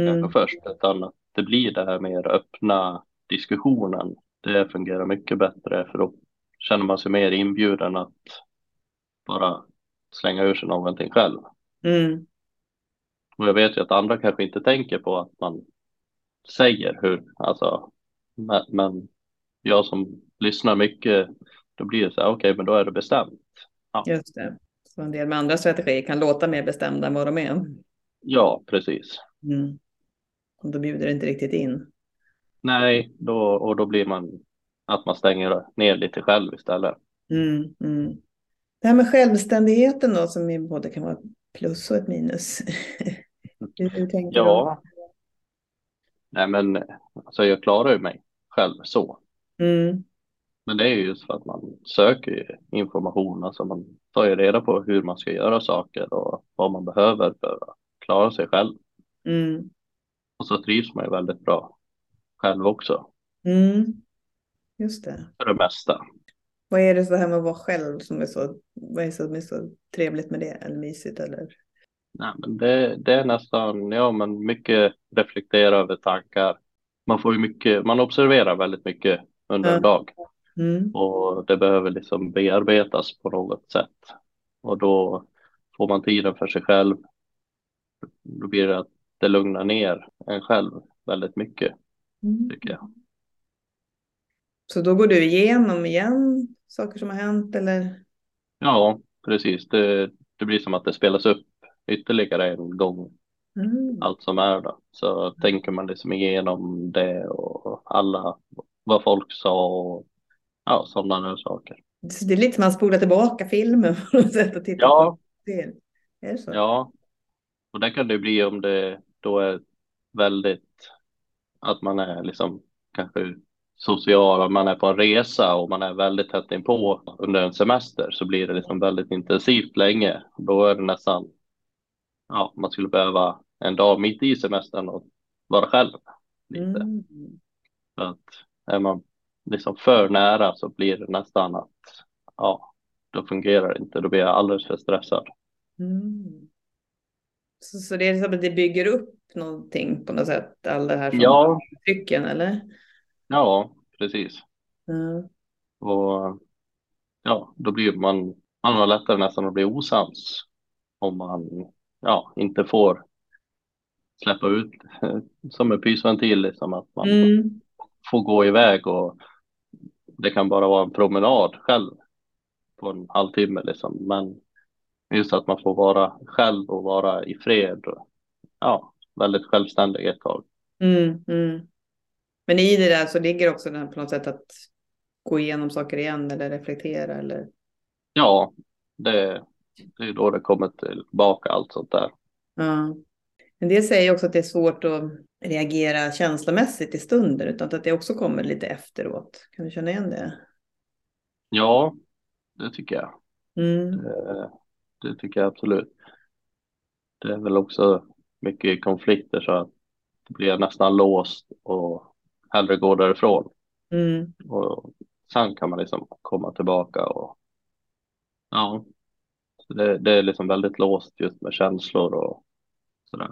Mm. kanske först, utan att det blir det här mer öppna diskussionen. Det fungerar mycket bättre för då känner man sig mer inbjuden att bara slänga ur sig någonting själv. Mm. Och jag vet ju att andra kanske inte tänker på att man säger hur, alltså, men, men jag som lyssnar mycket, då blir det så här, okej, men då är det bestämt. Just det. Så en del med andra strategier kan låta mer bestämda än vad de är. Ja, precis. Mm. Och då bjuder det inte riktigt in. Nej, då, och då blir man att man stänger ner lite själv istället. Mm. Mm. Det här med självständigheten då, som både kan vara ett plus och ett minus. Ja. Nej, men alltså jag klarar ju mig själv så. Mm. Men det är ju just för att man söker information, alltså man tar ju reda på hur man ska göra saker och vad man behöver för att klara sig själv. Mm. Och så trivs man ju väldigt bra själv också, Mm. Just det. för det mesta. Vad är det så här med att vara själv som är så, vad är det som är så trevligt med det eller mysigt eller? Nej, men det, det är nästan, ja men mycket reflektera över tankar. Man får ju mycket, man observerar väldigt mycket under en dag. Mm. och det behöver liksom bearbetas på något sätt. Och då får man tiden för sig själv. Då blir det att det lugnar ner en själv väldigt mycket, Mm. tycker jag. Så då går du igenom igen saker som har hänt eller? Ja, precis. Det, det blir som att det spelas upp ytterligare en gång, Mm. allt som är då. Så tänker man liksom igenom det och alla, vad folk sa och ja, sådana där saker. Så det är lite som att man spolar tillbaka filmen på något sätt och tittar Ja. på det. Är det så? Ja, och det kan det bli om det då är väldigt, att man är liksom kanske social, om man är på en resa och man är väldigt tätt inpå under en semester så blir det liksom väldigt intensivt länge. Då är det nästan, ja, man skulle behöva en dag mitt i semestern och vara själv lite. Mm. För att är man liksom för nära så blir det nästan att, ja, då fungerar det inte, då blir jag alldeles för stressad. Mm. Så, så det är som att det bygger upp någonting på något sätt, all det här som Ja, trycken, eller? ja, precis. Mm. Och ja, då blir man, man har lättare nästan att bli osams om man ja, inte får släppa ut som en pysventil, liksom att man Mm. får gå iväg och det kan bara vara en promenad själv på en halvtimme liksom. Men just att man får vara själv och vara i fred och ja, väldigt självständig ett tag. Mm. Mm. Men i det där så ligger också den här på något sätt att gå igenom saker igen eller reflektera eller Ja, det, det är då det kommer tillbaka allt sånt där. Ja. En del säger också att det är svårt att reagera känslomässigt i stunden utan att det också kommer lite efteråt. Kan du känna igen det? Ja, det tycker jag. Mm. Det, det tycker jag absolut. Det är väl också mycket konflikter så att det blir nästan låst och hellre gå därifrån. Mm. Och sen kan man liksom komma tillbaka och ja, det, det är liksom väldigt låst just med känslor och sådär.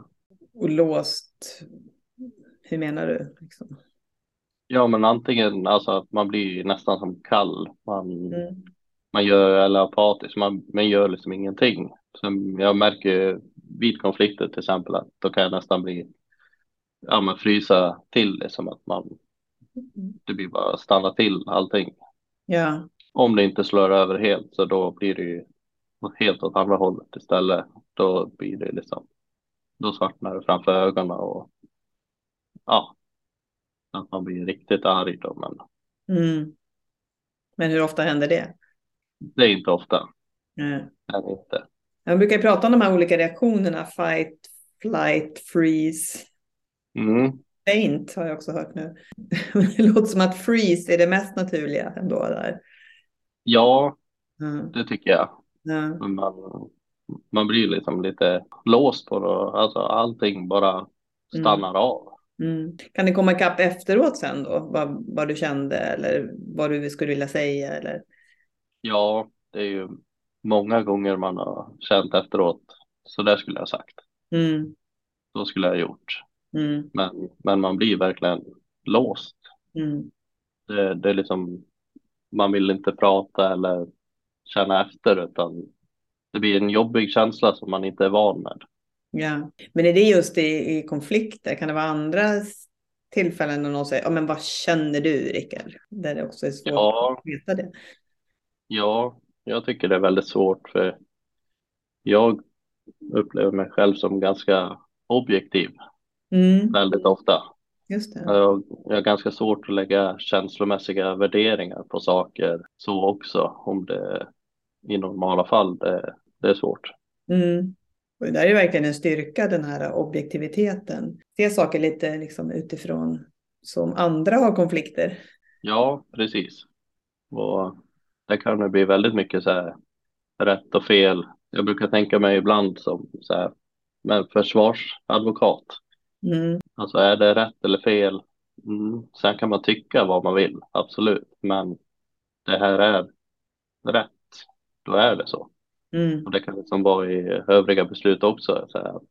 Och låst. Hur menar du? Liksom? Ja, men antingen alltså att man blir nästan som kall. Man, Mm. man gör eller apatisk, man, man gör liksom ingenting. Som jag märker vid konflikter till exempel att då kan jag nästan bli, ja men frysa till det som att man, det blir bara stanna till allting. Ja. Om det inte slår över helt så då blir det ju helt åt andra hållet istället. Då blir det liksom, då svartnar det framför ögonen och ja, att man blir riktigt arg då, men Mm. Men hur ofta händer det? det är inte ofta. Nej. Är det inte. Jag brukar prata om de här olika reaktionerna. Fight, flight, freeze. Mm. Faint har jag också hört nu. Det låter som att freeze är det mest naturliga ändå där. Ja, Mm. det tycker jag. Ja. Men Man, man blir liksom lite låst på det. Alltså allting bara stannar av. Mm. Kan det komma ikapp efteråt sen då? Vad, vad du kände eller vad du skulle vilja säga? Eller? Ja, det är ju många gånger man har känt efteråt. Så där skulle jag ha sagt. Mm. Så skulle jag ha gjort. Mm. Men, men man blir verkligen låst. Mm. Det, det är liksom, man vill inte prata eller känna efter utan det blir en jobbig känsla som man inte är van med. Ja. Men är det just i, i konflikter? Kan det vara andra tillfällen när någon säger, ja men vad känner du Rickard? Där det också är svårt Ja, att veta det. ja, jag tycker det är väldigt svårt för jag upplever mig själv som ganska objektiv Mm. väldigt ofta. Just det. Jag, jag har ganska svårt att lägga känslomässiga värderingar på saker så också om det i normala fall det, det är svårt. Mm. Och det där är ju verkligen en styrka, den här objektiviteten. Se saker lite liksom utifrån som andra har konflikter. Ja, precis. Och det kan det bli väldigt mycket så här rätt och fel. Jag brukar tänka mig ibland som så här, men försvarsadvokat. Mm. Alltså är det rätt eller fel? Mm. Sen kan man tycka vad man vill, absolut. Men det här är rätt, då är det så. Mm. Och det kan liksom vara i övriga beslut också. Så att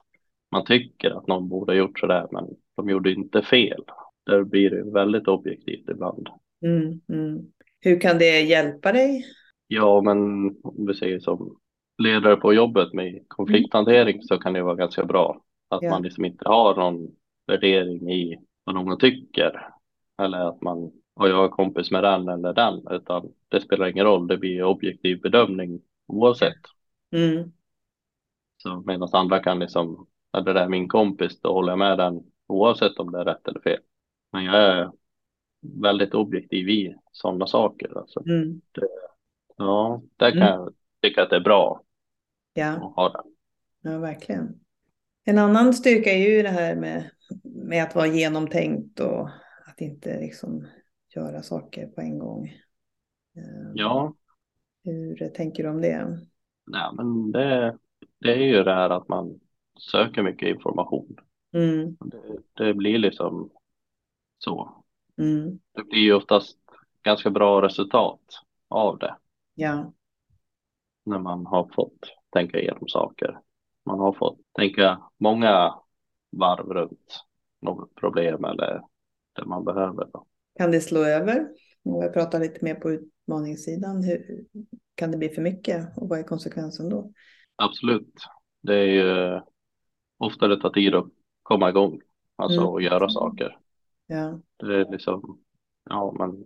man tycker att någon borde ha gjort så där, men de gjorde inte fel. Där blir det väldigt objektivt ibland. Mm. Mm. Hur kan det hjälpa dig? Ja, men om vi säger som ledare på jobbet med konflikthantering så kan det vara ganska bra. Att Ja. man liksom inte har någon värdering i vad någon tycker. Eller att man, och jag är kompis med den eller den, utan det spelar ingen roll. Det blir objektiv bedömning oavsett. Mm. Så medan andra kan liksom, är det där min kompis, då håller jag med den oavsett om det är rätt eller fel. Men jag är väldigt objektiv i sådana saker. Alltså. Mm. Ja, där kan Mm. jag tycka att det är bra Ja. att ha det. Ja, verkligen. En annan styrka är ju det här med, med att vara genomtänkt och att inte liksom göra saker på en gång. Eh, Ja, Hur tänker du om det? nej, men det, det är ju det här att man söker mycket information. Mm, Det, det blir liksom så. mm, Det blir ju oftast ganska bra resultat av det ja, när man har fått tänka igenom saker. Man har fått tänka många varv runt något problem eller det man behöver. Då. Kan det slå över? Om jag pratar lite mer på utmaningssidan, hur, kan det bli för mycket och vad är konsekvensen då? Absolut. Det är ju ofta det tar tid att komma igång, alltså Mm. att göra saker. Ja, Det är liksom, ja men till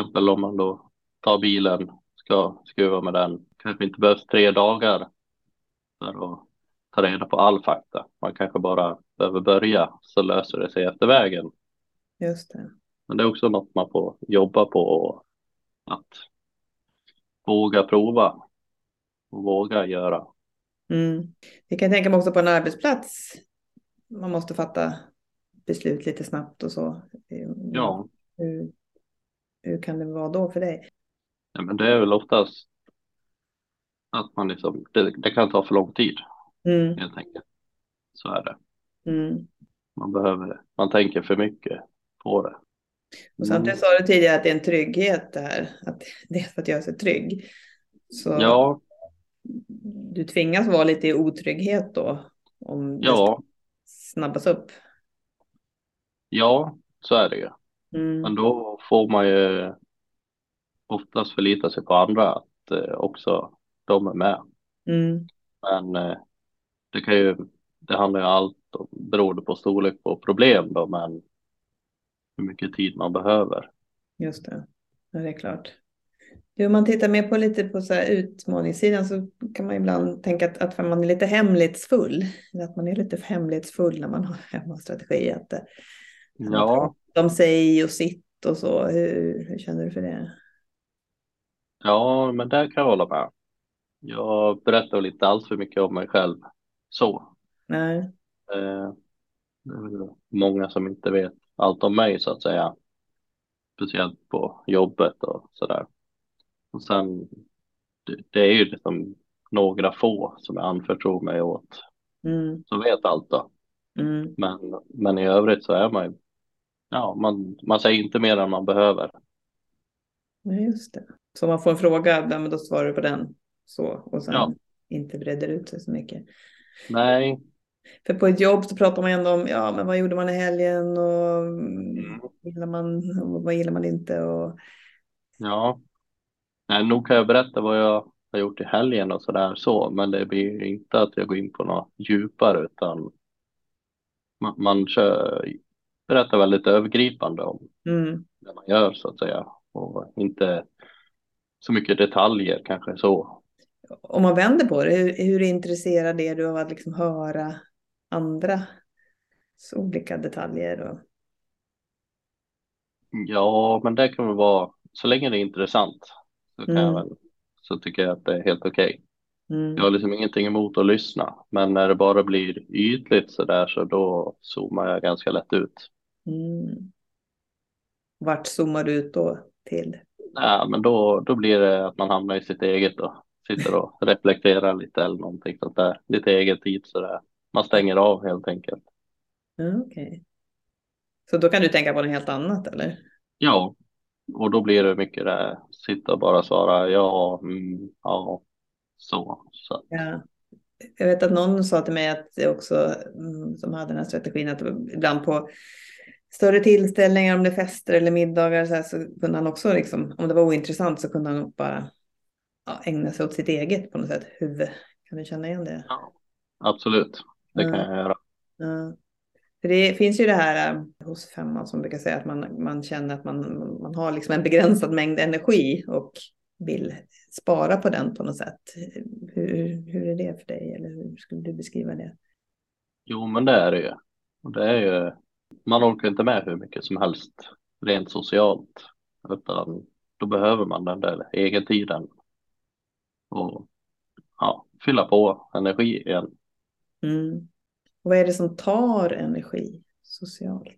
exempel om man då tar bilen, ska skruva med den, kanske inte behövs tre dagar för att ta reda på all fakta. Man kanske bara behöver börja så löser det sig efter vägen. just det. Men det är också något man får jobba på och att våga prova och våga göra. Mm. Jag kan tänka mig också på en arbetsplats. Man måste fatta beslut lite snabbt och så. Ja, Hur, hur kan det vara då för dig? Ja, men det är väl oftast att man liksom, det, det kan ta för lång tid Mm, helt enkelt. Så är det. mm. Man behöver, man tänker för mycket på det. Och samtidigt sa du tidigare att det är en trygghet det här. Att det är för att göra sig trygg. Så Ja, du tvingas vara lite i otrygghet då. Om det ja, snabbas upp. ja, så är det ju. Mm, Men då får man ju oftast förlita sig på andra att eh, också de är med. mm, Men eh, det kan ju, det handlar ju allt om, beroende på storlek på problem då, men hur mycket tid man behöver. just det. Ja, det är klart. Du, Om man tittar mer på lite på så utmaningssidan så kan man ibland tänka att, att man är lite hemlighetsfull. Att man är lite hemlighetsfull när man har hemmastrategi. Att, eh, Ja, de säger och sitt och så. Hur, hur känner du för det? ja, men där kan jag hålla med. Jag berättar väl inte alls för mycket om mig själv så. Nej. Eh, det är många som inte vet allt om mig så att säga. Speciellt på jobbet och sådär. Och sen, det, det är ju liksom några få som jag anförtror mig åt Mm, som vet allt då. mm, Men, men i övrigt så är man ju, ja, man, man säger inte mer än man behöver. ja, just det. Så om man får en fråga, ja, men då svarar du på den. Så, och sen Ja. inte breder ut sig så mycket. Nej, För på ett jobb så pratar man ändå om, ja men vad gjorde man i helgen och Mm. gillar man, och vad gillar man inte och ja. Nej, nog kan jag berätta vad jag har gjort i helgen och sådär så, men det blir inte att jag går in på något djupare utan man, man kör, berättar väldigt övergripande om mm, det man gör så att säga och inte så mycket detaljer kanske så. om man vänder på det, hur, hur intresserad är du av att liksom höra andra olika detaljer? Och, Ja, men det kan väl vara, så länge det är intressant så kan jag Mm. väl, så tycker jag att det är helt okej. mm, Jag har liksom ingenting emot att lyssna, men när det bara blir ytligt så där så då zoomar jag ganska lätt ut. mm. Vart zoomar du ut då till? Nej, men då, då blir det att man hamnar i sitt eget då. Sitter och reflekterar lite eller någonting sånt där. Lite egen tid sådär. Man stänger av helt enkelt. Okej. Så då kan du tänka på något helt annat eller? Ja, och då blir det mycket det. Sitta och bara svara ja, mm, ja, så. så. Ja. Jag vet att någon sa till mig att det också, mm, som hade den här strategin, att ibland på större tillställningar, om det är fester eller middagar, så, här, så kunde han också, liksom, om det var ointressant, så kunde han bara ja, ägna sig åt sitt eget på något sätt, huvud. Kan du känna igen det? Ja, absolut, det kan Ja. jag göra. För det finns ju det här eh, hos femman som brukar säga att man, man känner att man, man har liksom en begränsad mängd energi och vill spara på den på något sätt. Hur, hur är det för dig eller hur skulle du beskriva det? Jo, men det är det ju. Det är ju, man orkar inte med hur mycket som helst rent socialt, utan då behöver man den där egentiden och ja, fylla på energi igen. Mm. Och vad är det som tar energi socialt?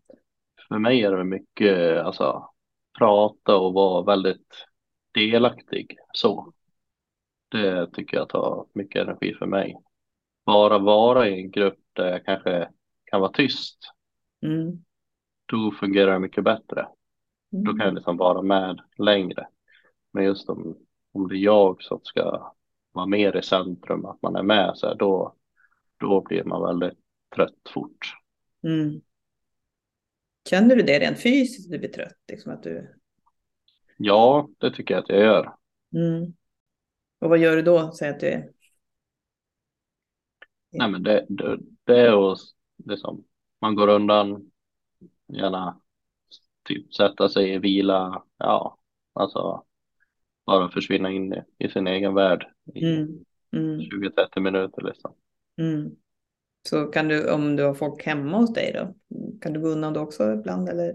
För mig är det mycket alltså prata och vara väldigt delaktig så. Det tycker jag tar mycket energi för mig. Bara vara i en grupp där jag kanske kan vara tyst. Mm. Då fungerar det mycket bättre. Mm. Då kan jag liksom vara med längre. Men just om, om det är jag som ska vara mer i centrum, att man är med så här, då, då blir man väldigt trött fort. Mm. Känner du det rent fysiskt, du blir trött? Liksom att du... Ja, det tycker jag att jag gör. Mm. Och vad gör du då? Säg att du är... Nej, men det, det, det är att liksom, man går undan, gärna typ sätta sig i vila, ja, alltså bara försvinna in i, i sin egen värld i Mm. Mm. 20-30 minuter liksom. Mm. Så kan du, om du har folk hemma hos dig då, kan du gå undan då också ibland eller?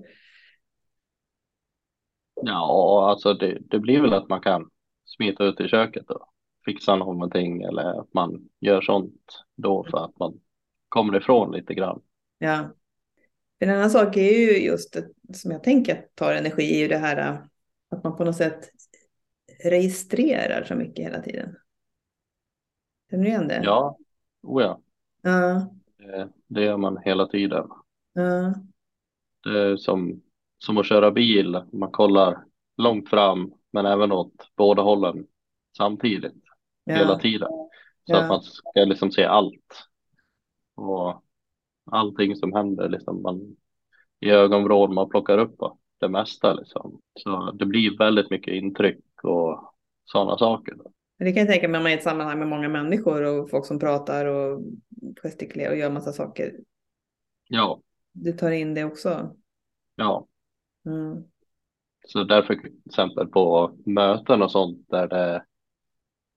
Ja, alltså det, det blir väl att man kan smita ut i köket och fixa någonting eller att man gör sånt då för att man kommer ifrån lite grann. Ja. En annan sak är ju just det som jag tänker tar energi är ju det här äh, att man på något sätt registrerar så mycket hela tiden. Känner du igen det? Ja, oh ja, Ja. det, det gör man hela tiden. ja. Det är som, som att köra bil, man kollar långt fram men även åt båda hållen samtidigt hela ja. tiden. Så Ja. att man ska liksom se allt. Och allting som händer liksom man i ögonvrån, man plockar upp det mesta liksom. Så det blir väldigt mycket intryck och sådana saker. Men Det kan jag tänka mig om man är i ett sammanhang med många människor och folk som pratar och gestikulerar och gör massa saker. Ja, Du tar in det också. ja. Mm. Så därför till exempel på möten och sånt där det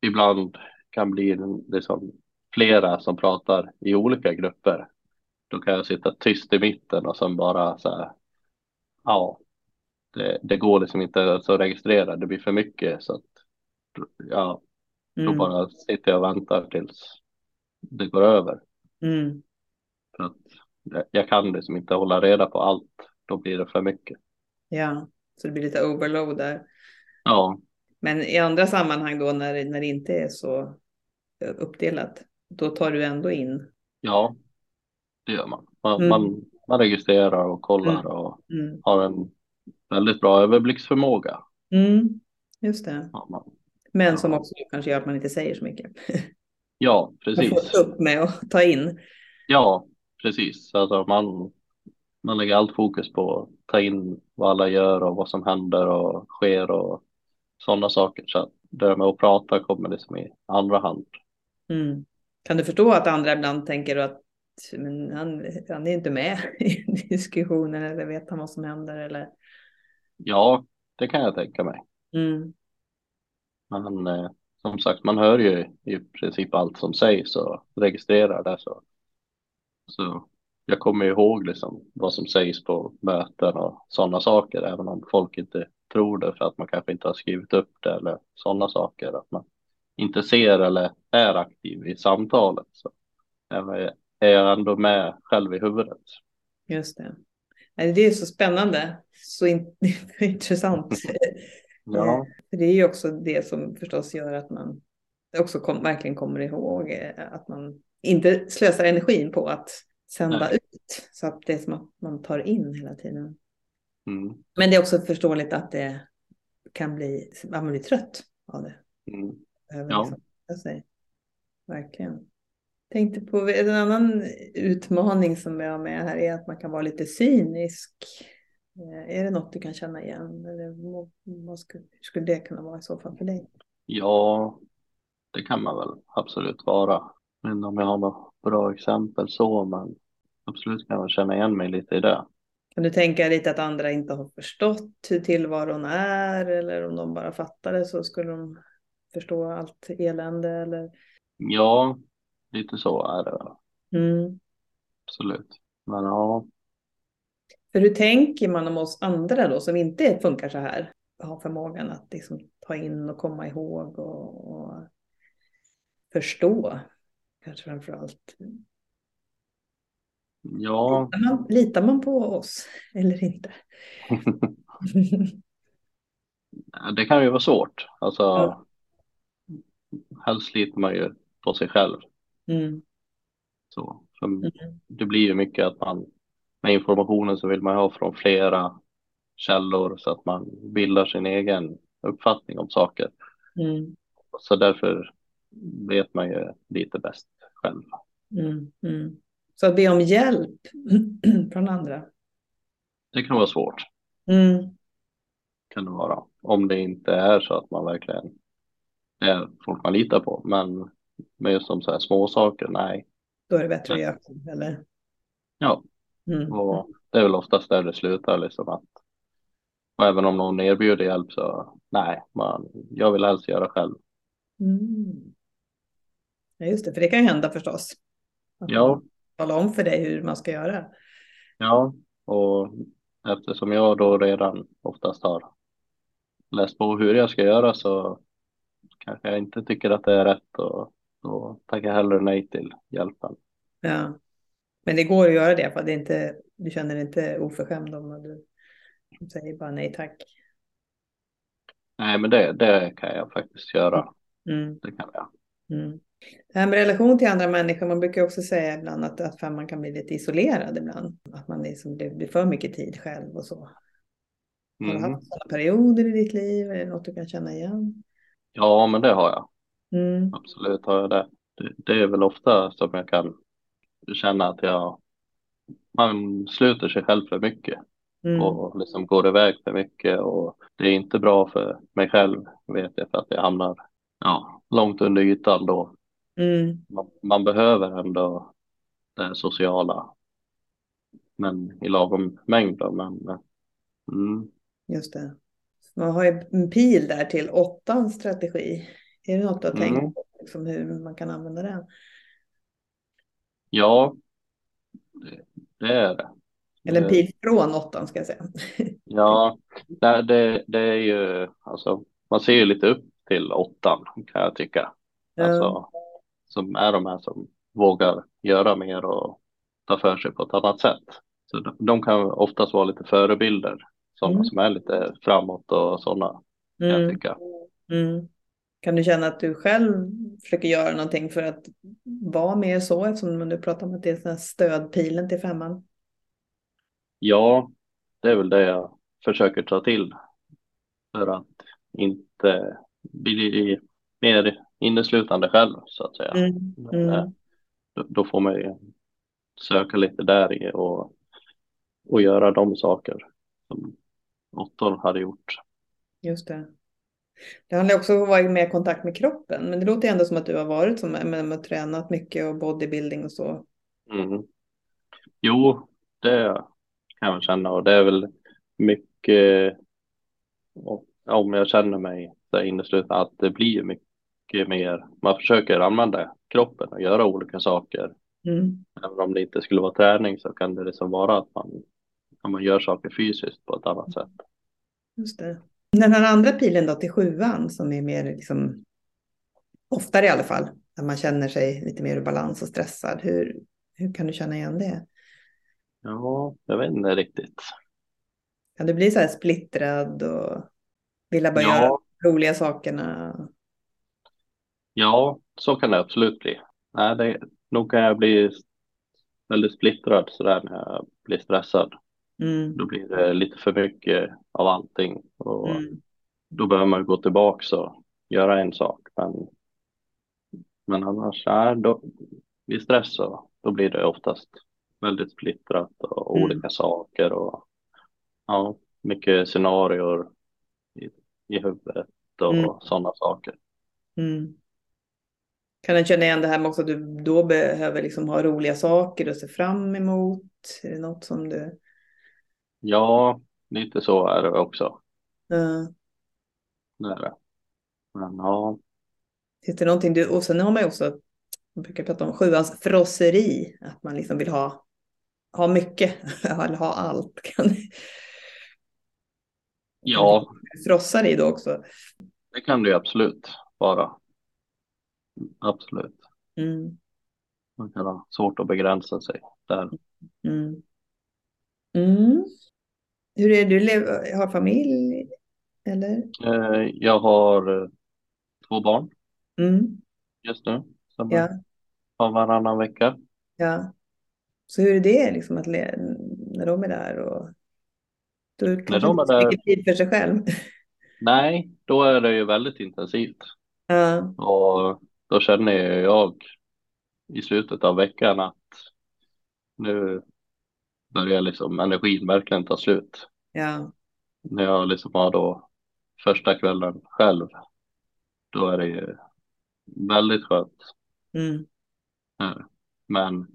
ibland kan bli liksom flera som pratar i olika grupper. Då kan jag sitta tyst i mitten och sen bara så här. Ja, det, det går liksom inte att registrera. Det blir för mycket så att ja, då Mm. bara sitter jag och väntar tills det går över. Mm. För att jag- jag kan liksom inte hålla reda på allt. Då blir det för mycket. Ja, så det blir lite overload där. Ja, Men i andra sammanhang då när, när det inte är så uppdelat, då tar du ändå in. ja, det gör man. Man, Mm. man, man registrerar och kollar Mm. och Mm. har en väldigt bra överblicksförmåga. Mm. Just det. Ja, man, Men som också kanske gör att man inte säger så mycket. ja Man precis. får upp med att ta in. Ja, precis. Alltså man, man lägger allt fokus på att ta in vad alla gör och vad som händer och sker och sådana saker. Så att det där med att prata kommer liksom i andra hand. Mm. Kan du förstå att andra ibland tänker att men han, han är inte med i diskussionen eller vet han vad som händer eller? Ja, det kan jag tänka mig. Mm. Men eh, som sagt, man hör ju i princip allt som sägs och registrerar det. Så, så jag kommer ihåg liksom vad som sägs på möten och sådana saker, även om folk inte tror det för att man kanske inte har skrivit upp det eller sådana saker. Att man inte ser eller är aktiv i samtalet. Så är jag ändå med själv i huvudet. Just det. Det är så spännande, så in intressant. Ja, För det är ju också det som förstås gör att man också kom, verkligen kommer ihåg eh, att man inte slösar energin på att sända Nej. ut. Så att det är som att man tar in hela tiden. mm, Men det är också förståeligt att det kan bli, man blir trött av det. mm, Ja. liksom. Verkligen. Tänkte på en annan utmaning som vi har med här är att man kan vara lite cynisk. Eh, Är det något du kan känna igen? Eller vad- skulle, hur skulle det kunna vara i så fall för dig? ja, det kan man väl absolut vara. Men om jag har något bra exempel så, men absolut kan jag känna igen mig lite i det. Kan du tänka lite att andra inte har förstått hur tillvaron är eller om de bara fattar det så skulle de förstå allt elände eller? Ja, lite så är det. Mm. Absolut. Men ja, För hur tänker man om oss andra då som inte funkar så här? Har förmågan att liksom ta in och komma ihåg och, och förstå. Kanske framför allt. ja, Litar man, litar man på oss eller inte? det kan ju vara svårt. Alltså, Ja. helst litar man ju på sig själv. Mm. Så, för Mm. det blir ju mycket att man med informationen så vill man ha från flera källor så att man bildar sin egen uppfattning om saker. Mm. Så därför vet man ju lite bäst själv. Mm. Mm. Så att be om hjälp från andra. Det kan vara svårt, Mm. kan det vara. Om det inte är så att man verkligen är folk man litar på. Men med just de så här små saker, nej. Då är det bättre att göra eller? Ja, Mm. och det är väl oftast där det slutar liksom att och även om någon erbjuder hjälp så nej, man, jag vill helst göra själv. Mm. Ja, just det, för det kan ju hända förstås. Att Ja. man talar om för dig hur man ska göra. Ja, och eftersom jag då redan oftast har läst på hur jag ska göra så kanske jag inte tycker att det är rätt och då tackar jag hellre nej till hjälpen. Ja. Men det går att göra det, för det inte, du känner dig inte oförskämd om du säger bara nej tack. Nej, men det, det kan jag faktiskt göra. Mm. Det kan jag. Mm. Det här med relation till andra människor, man brukar också säga ibland att, att man kan bli lite isolerad ibland. Att man liksom blir, blir för mycket tid själv och så. Har du Mm. haft sådana perioder i ditt liv? Är det något du kan känna igen? Ja, men det har jag. Mm. Absolut har jag det. det. Det är väl ofta som jag kan känna att jag man sluter sig själv för mycket Mm. och liksom går iväg för mycket och det är inte bra för mig själv vet jag för att jag hamnar ja, långt under ytan då. Mm. Man, man behöver ändå det sociala men i lagom mängd då, men mm, Just det. Man har ju en pil där till åttans strategi. Är det något du har Mm. tänkt på? Liksom hur man kan använda den? Ja det, är det. Eller en Eh, pil från åttan ska jag säga. Ja, det, det, det är ju, alltså, man ser ju lite upp till åttan kan jag tycka. Alltså, som är de här som vågar göra mer och ta för sig på ett annat sätt. Så de, de kan oftast vara lite förebilder, sådana Mm. som är lite framåt och sådana kan jag Mm. tycka. Mm. Kan du känna att du själv försöker göra någonting för att vara mer så eftersom du pratar om att det är den stödpilen till femman? Ja, det är väl det jag försöker ta till för att inte bli mer inneslutande själv så att säga. Mm. Eh, Mm. då, då får man ju söka lite där i och, och göra de saker som åttor hade gjort. Just det. Det handlar också om att vara mer i kontakt med kroppen. Men det låter ändå som att du har varit som med, med tränat mycket och bodybuilding och så. Mm. Jo, det kan jag känna och det är väl mycket om jag känner mig där innesluten att det blir mycket mer. Man försöker använda kroppen och göra olika saker. Mm. Även om det inte skulle vara träning så kan det liksom vara att man, att man gör saker fysiskt på ett annat sätt. Just det. Den här andra pilen då till sjuan som är mer liksom oftare i alla fall. När man känner sig lite mer ur balans och stressad. Hur, hur kan du känna igen det? Ja, jag vet inte riktigt. Kan du bli så här splittrad och vilja börja Ja. göra roliga sakerna? Ja, så kan det absolut bli. Nej, det, nog kan jag bli väldigt splittrad sådär när jag blir stressad. Mm. Då blir det lite för mycket av allting och Mm. då behöver man gå tillbaka och göra en sak. Men, men annars, nej, då, vid stress så då blir det oftast väldigt splittrat och Mm. olika saker och ja, mycket scenarier i, i huvudet och Mm. sådana saker. Mm. Kan du känna igen det här med också att du då behöver liksom ha roliga saker att se fram emot? Är det något som du Ja, lite så är det också. Ja. Det är det. Men ja, Finns det någonting du, och sen har man ju också, man brukar prata om sjuans frosseri, att man liksom vill ha, ha mycket, eller ha allt. Kan, ja, frossar i då också. det kan ju absolut vara. Absolut. Mm, Man kan ha svårt att begränsa sig där. mm. Mm. Hur är det, du har familj eller? Eh, Jag har eh, två barn Mm, just nu som ja, har varannan vecka. ja. Så hur är det liksom att le, när de är där och då kanske de inte är där- mycket tid för sig själv. Nej, då är det ju väldigt intensivt. Ja, Och då känner jag i slutet av veckan att nu börjar liksom energin verkligen ta slut. ja, När jag liksom har då första kvällen själv, då är det ju väldigt skönt. mm. Men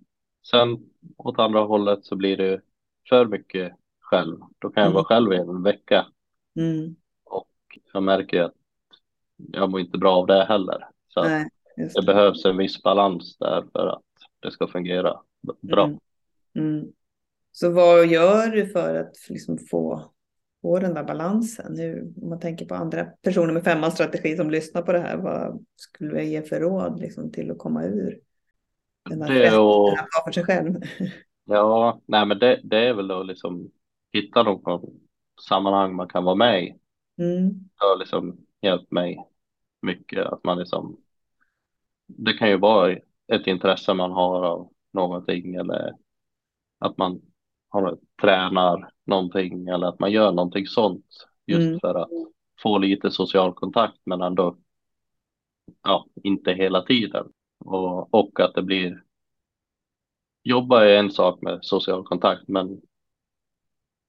sen åt andra hållet så blir det för mycket själv. Då kan jag Mm. vara själv i en vecka mm. och jag märker att jag mår inte bra av det heller. Så Nej, det det. behövs en viss balans där för att det ska fungera bra. Mm. Så vad gör du för att liksom få, få den där balansen? Hur, om man tänker på andra personer med femman strategi som lyssnar på det här, vad skulle du ge för råd liksom, till att komma ur den där stressen ha för sig själv? Ja, nej men det, det är väl att liksom hitta något sammanhang man kan vara med i. Mm. Det har liksom hjälpt mig mycket att man liksom det kan ju vara ett intresse man har av någonting eller att man har, tränar någonting eller att man gör någonting sånt just Mm. för att få lite social kontakt men ändå ja, inte hela tiden och, och att det blir jobba är en sak med social kontakt men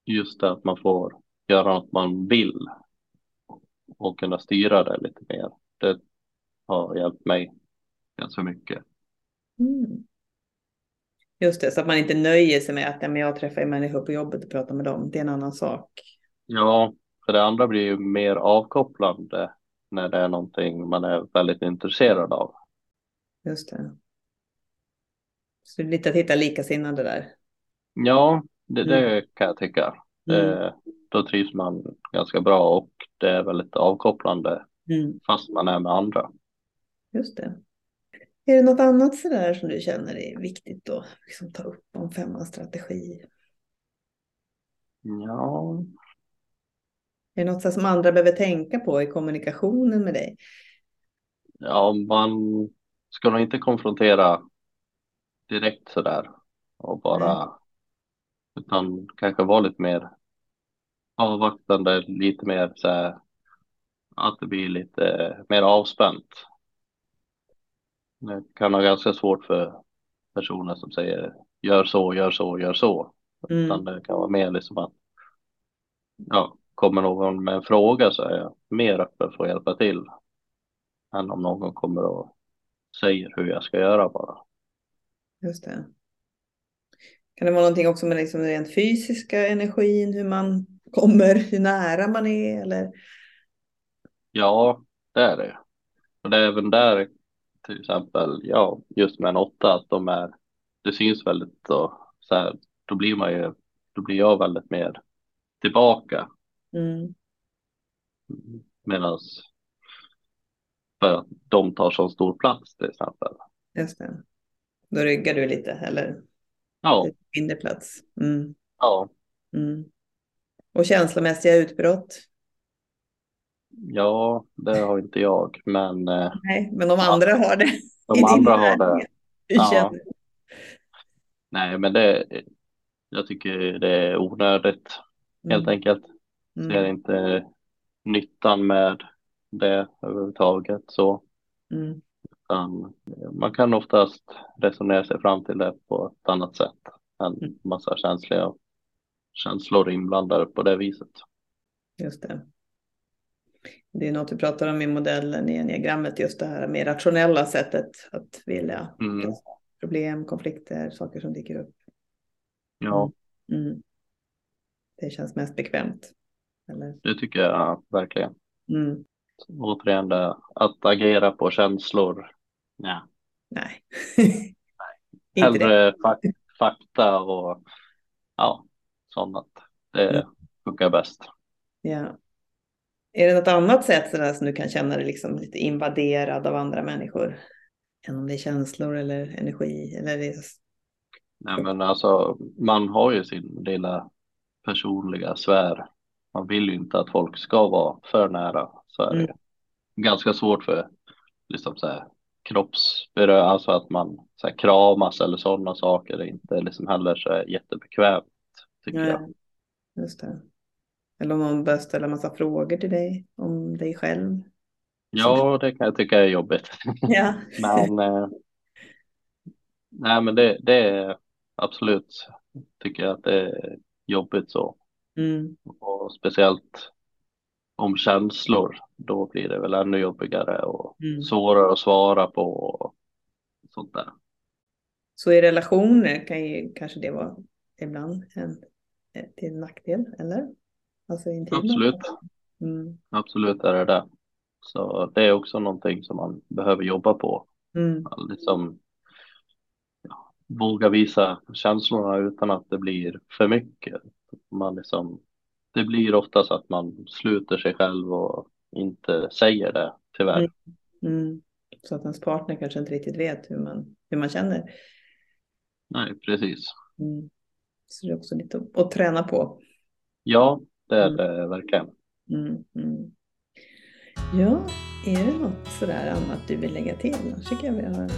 just det att man får göra något man vill och kunna styra det lite mer det har hjälpt mig ganska mycket. Mm. Just det, så att man inte nöjer sig med att ja, men jag träffar människor på jobbet och pratar med dem. Det är en annan sak. Ja, för det andra blir ju mer avkopplande när det är någonting man är väldigt intresserad av. Just det. Så det är lite att hitta likasinnade där. Ja, det, det kan jag tycka. Mm. Det, då trivs man ganska bra och det är väldigt avkopplande Mm. fast man är med andra. Just det. Är det något annat sådär som du känner är viktigt att liksom ta upp om femmans strategi? Ja, Är det något som andra behöver tänka på i kommunikationen med dig? ja, man ska nog inte konfrontera direkt sådär och bara utan kanske vara lite mer avvaktande, lite mer så här att det blir lite mer avspänt. Det kan vara ganska svårt för personer som säger gör så, gör så, gör så. Mm. Utan det kan vara mer liksom att ja, kommer någon med en fråga så är jag mer öppen för att hjälpa till än om någon kommer och säger hur jag ska göra bara. Just det. Kan det vara någonting också med liksom den rent fysiska energin, hur man kommer, hur nära man är eller? Ja, det är det. Och det är även där till exempel, ja, just med en åtta, att de är, det syns väldigt och så här, då blir man ju, då blir jag väldigt mer tillbaka Mm. medan för att de tar så stor plats till exempel. Just det. Då ryggar du lite eller Ja, mindre plats. Mm. ja, Mm. Och känslomässiga utbrott? Ja, det har inte jag, men eh, Nej, men de andra har det. de andra har det. Ja. Nej, men det, jag tycker det är onödigt helt Mm. enkelt. Ser Mm. inte nyttan med det överhuvudtaget så. Mm. Utan man kan oftast resonera sig fram till det på ett annat sätt än Mm. massa känsliga känslor inblandade på det viset. Just det. Det är något vi pratar om i modellen i enneagrammet, just det här mer rationella sättet att vilja Mm. problem, konflikter, saker som dyker upp. Ja, Mm. det känns mest bekvämt. Eller? Det tycker jag verkligen. Mm. Återigen att agera på känslor. Ja. Nej. Det. Hellre fak fakta och ja, sånt. Det Mm. funkar bäst. Ja. Är det något annat sätt sådär som du kan känna dig liksom lite invaderad av andra människor? Än om det är känslor eller energi eller det. Nej, men alltså, man har ju sin lilla personliga sfär. Man vill ju inte att folk ska vara för nära. Så är det Mm. ganska svårt för liksom så här, kroppsberö, alltså att man så här, kramas eller sådana saker. Det är inte liksom heller så jättebekvämt tycker jag. Nej, just det. Eller om någon börjar ställa massa frågor till dig om dig själv. Ja, det kan jag tycka är jobbigt. Ja. Men, eh, nej, men det, det är absolut tycker jag att det är jobbigt så. Mm. Och speciellt om känslor, då blir det väl ännu jobbigare och Mm. svårare att svara på och sånt där. Så i relationer kan ju kanske det vara ibland en, till nackdel, eller? Alltså intima. Absolut, Mm. absolut är det det. Så det är också någonting som man behöver jobba på. Mm. Att Liksom, ja, våga visa känslorna utan att det blir för mycket. Man liksom, det blir oftast att man sluter sig själv och inte säger det, tyvärr. Mm. Mm. Så att ens partner kanske inte riktigt vet hur man, hur man känner. Nej, precis. Mm. Så det är också lite att, att träna på. Ja, det är Mm. det verkligen. Mm. Mm. Ja, är det något sådär annat du vill lägga till? Annars tycker jag vi har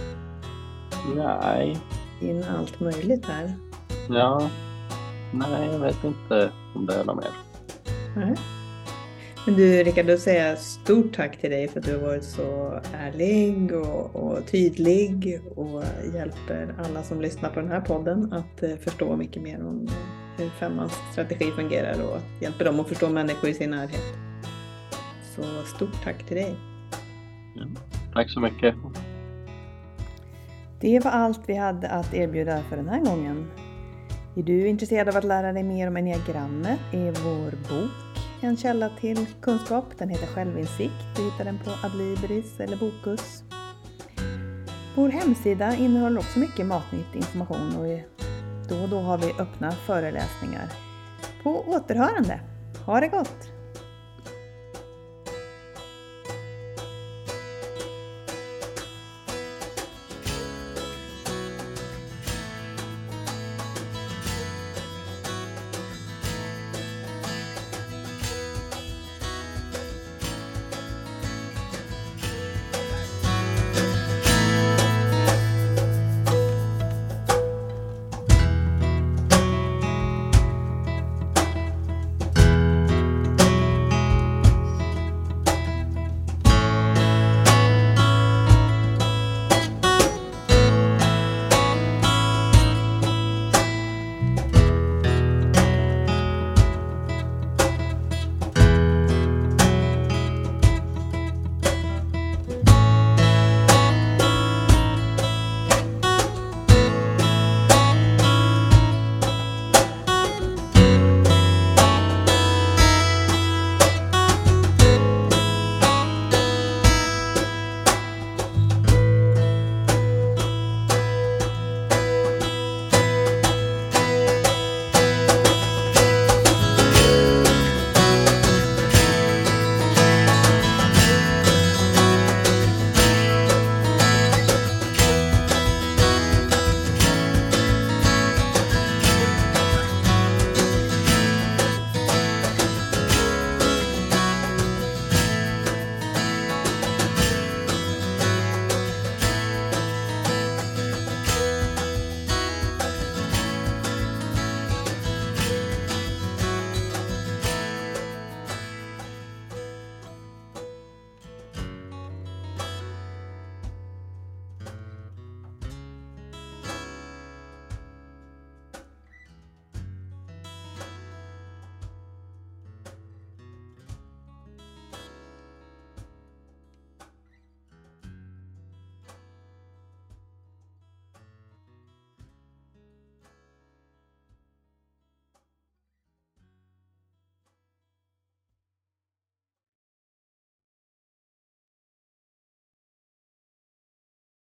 Nej, in allt möjligt här. ja, nej, jag vet inte om det är något mer. Nej. Men du Rickard, då säger jag stort tack till dig för att du har varit så ärlig och, och tydlig och hjälper alla som lyssnar på den här podden att eh, förstå mycket mer om hur femmans strategi fungerar och att hjälper dem att förstå människor i sin närhet. Så stort tack till dig. Tack så mycket. Det var allt vi hade att erbjuda för den här gången. Är du intresserad av att lära dig mer om enneagrammet är vår bok en källa till kunskap. Den heter Självinsikt. Du hittar den på Adlibris eller Bokus. Vår hemsida innehåller också mycket matnyttig information och då och då har vi öppna föreläsningar. På återhörande. Ha det gott!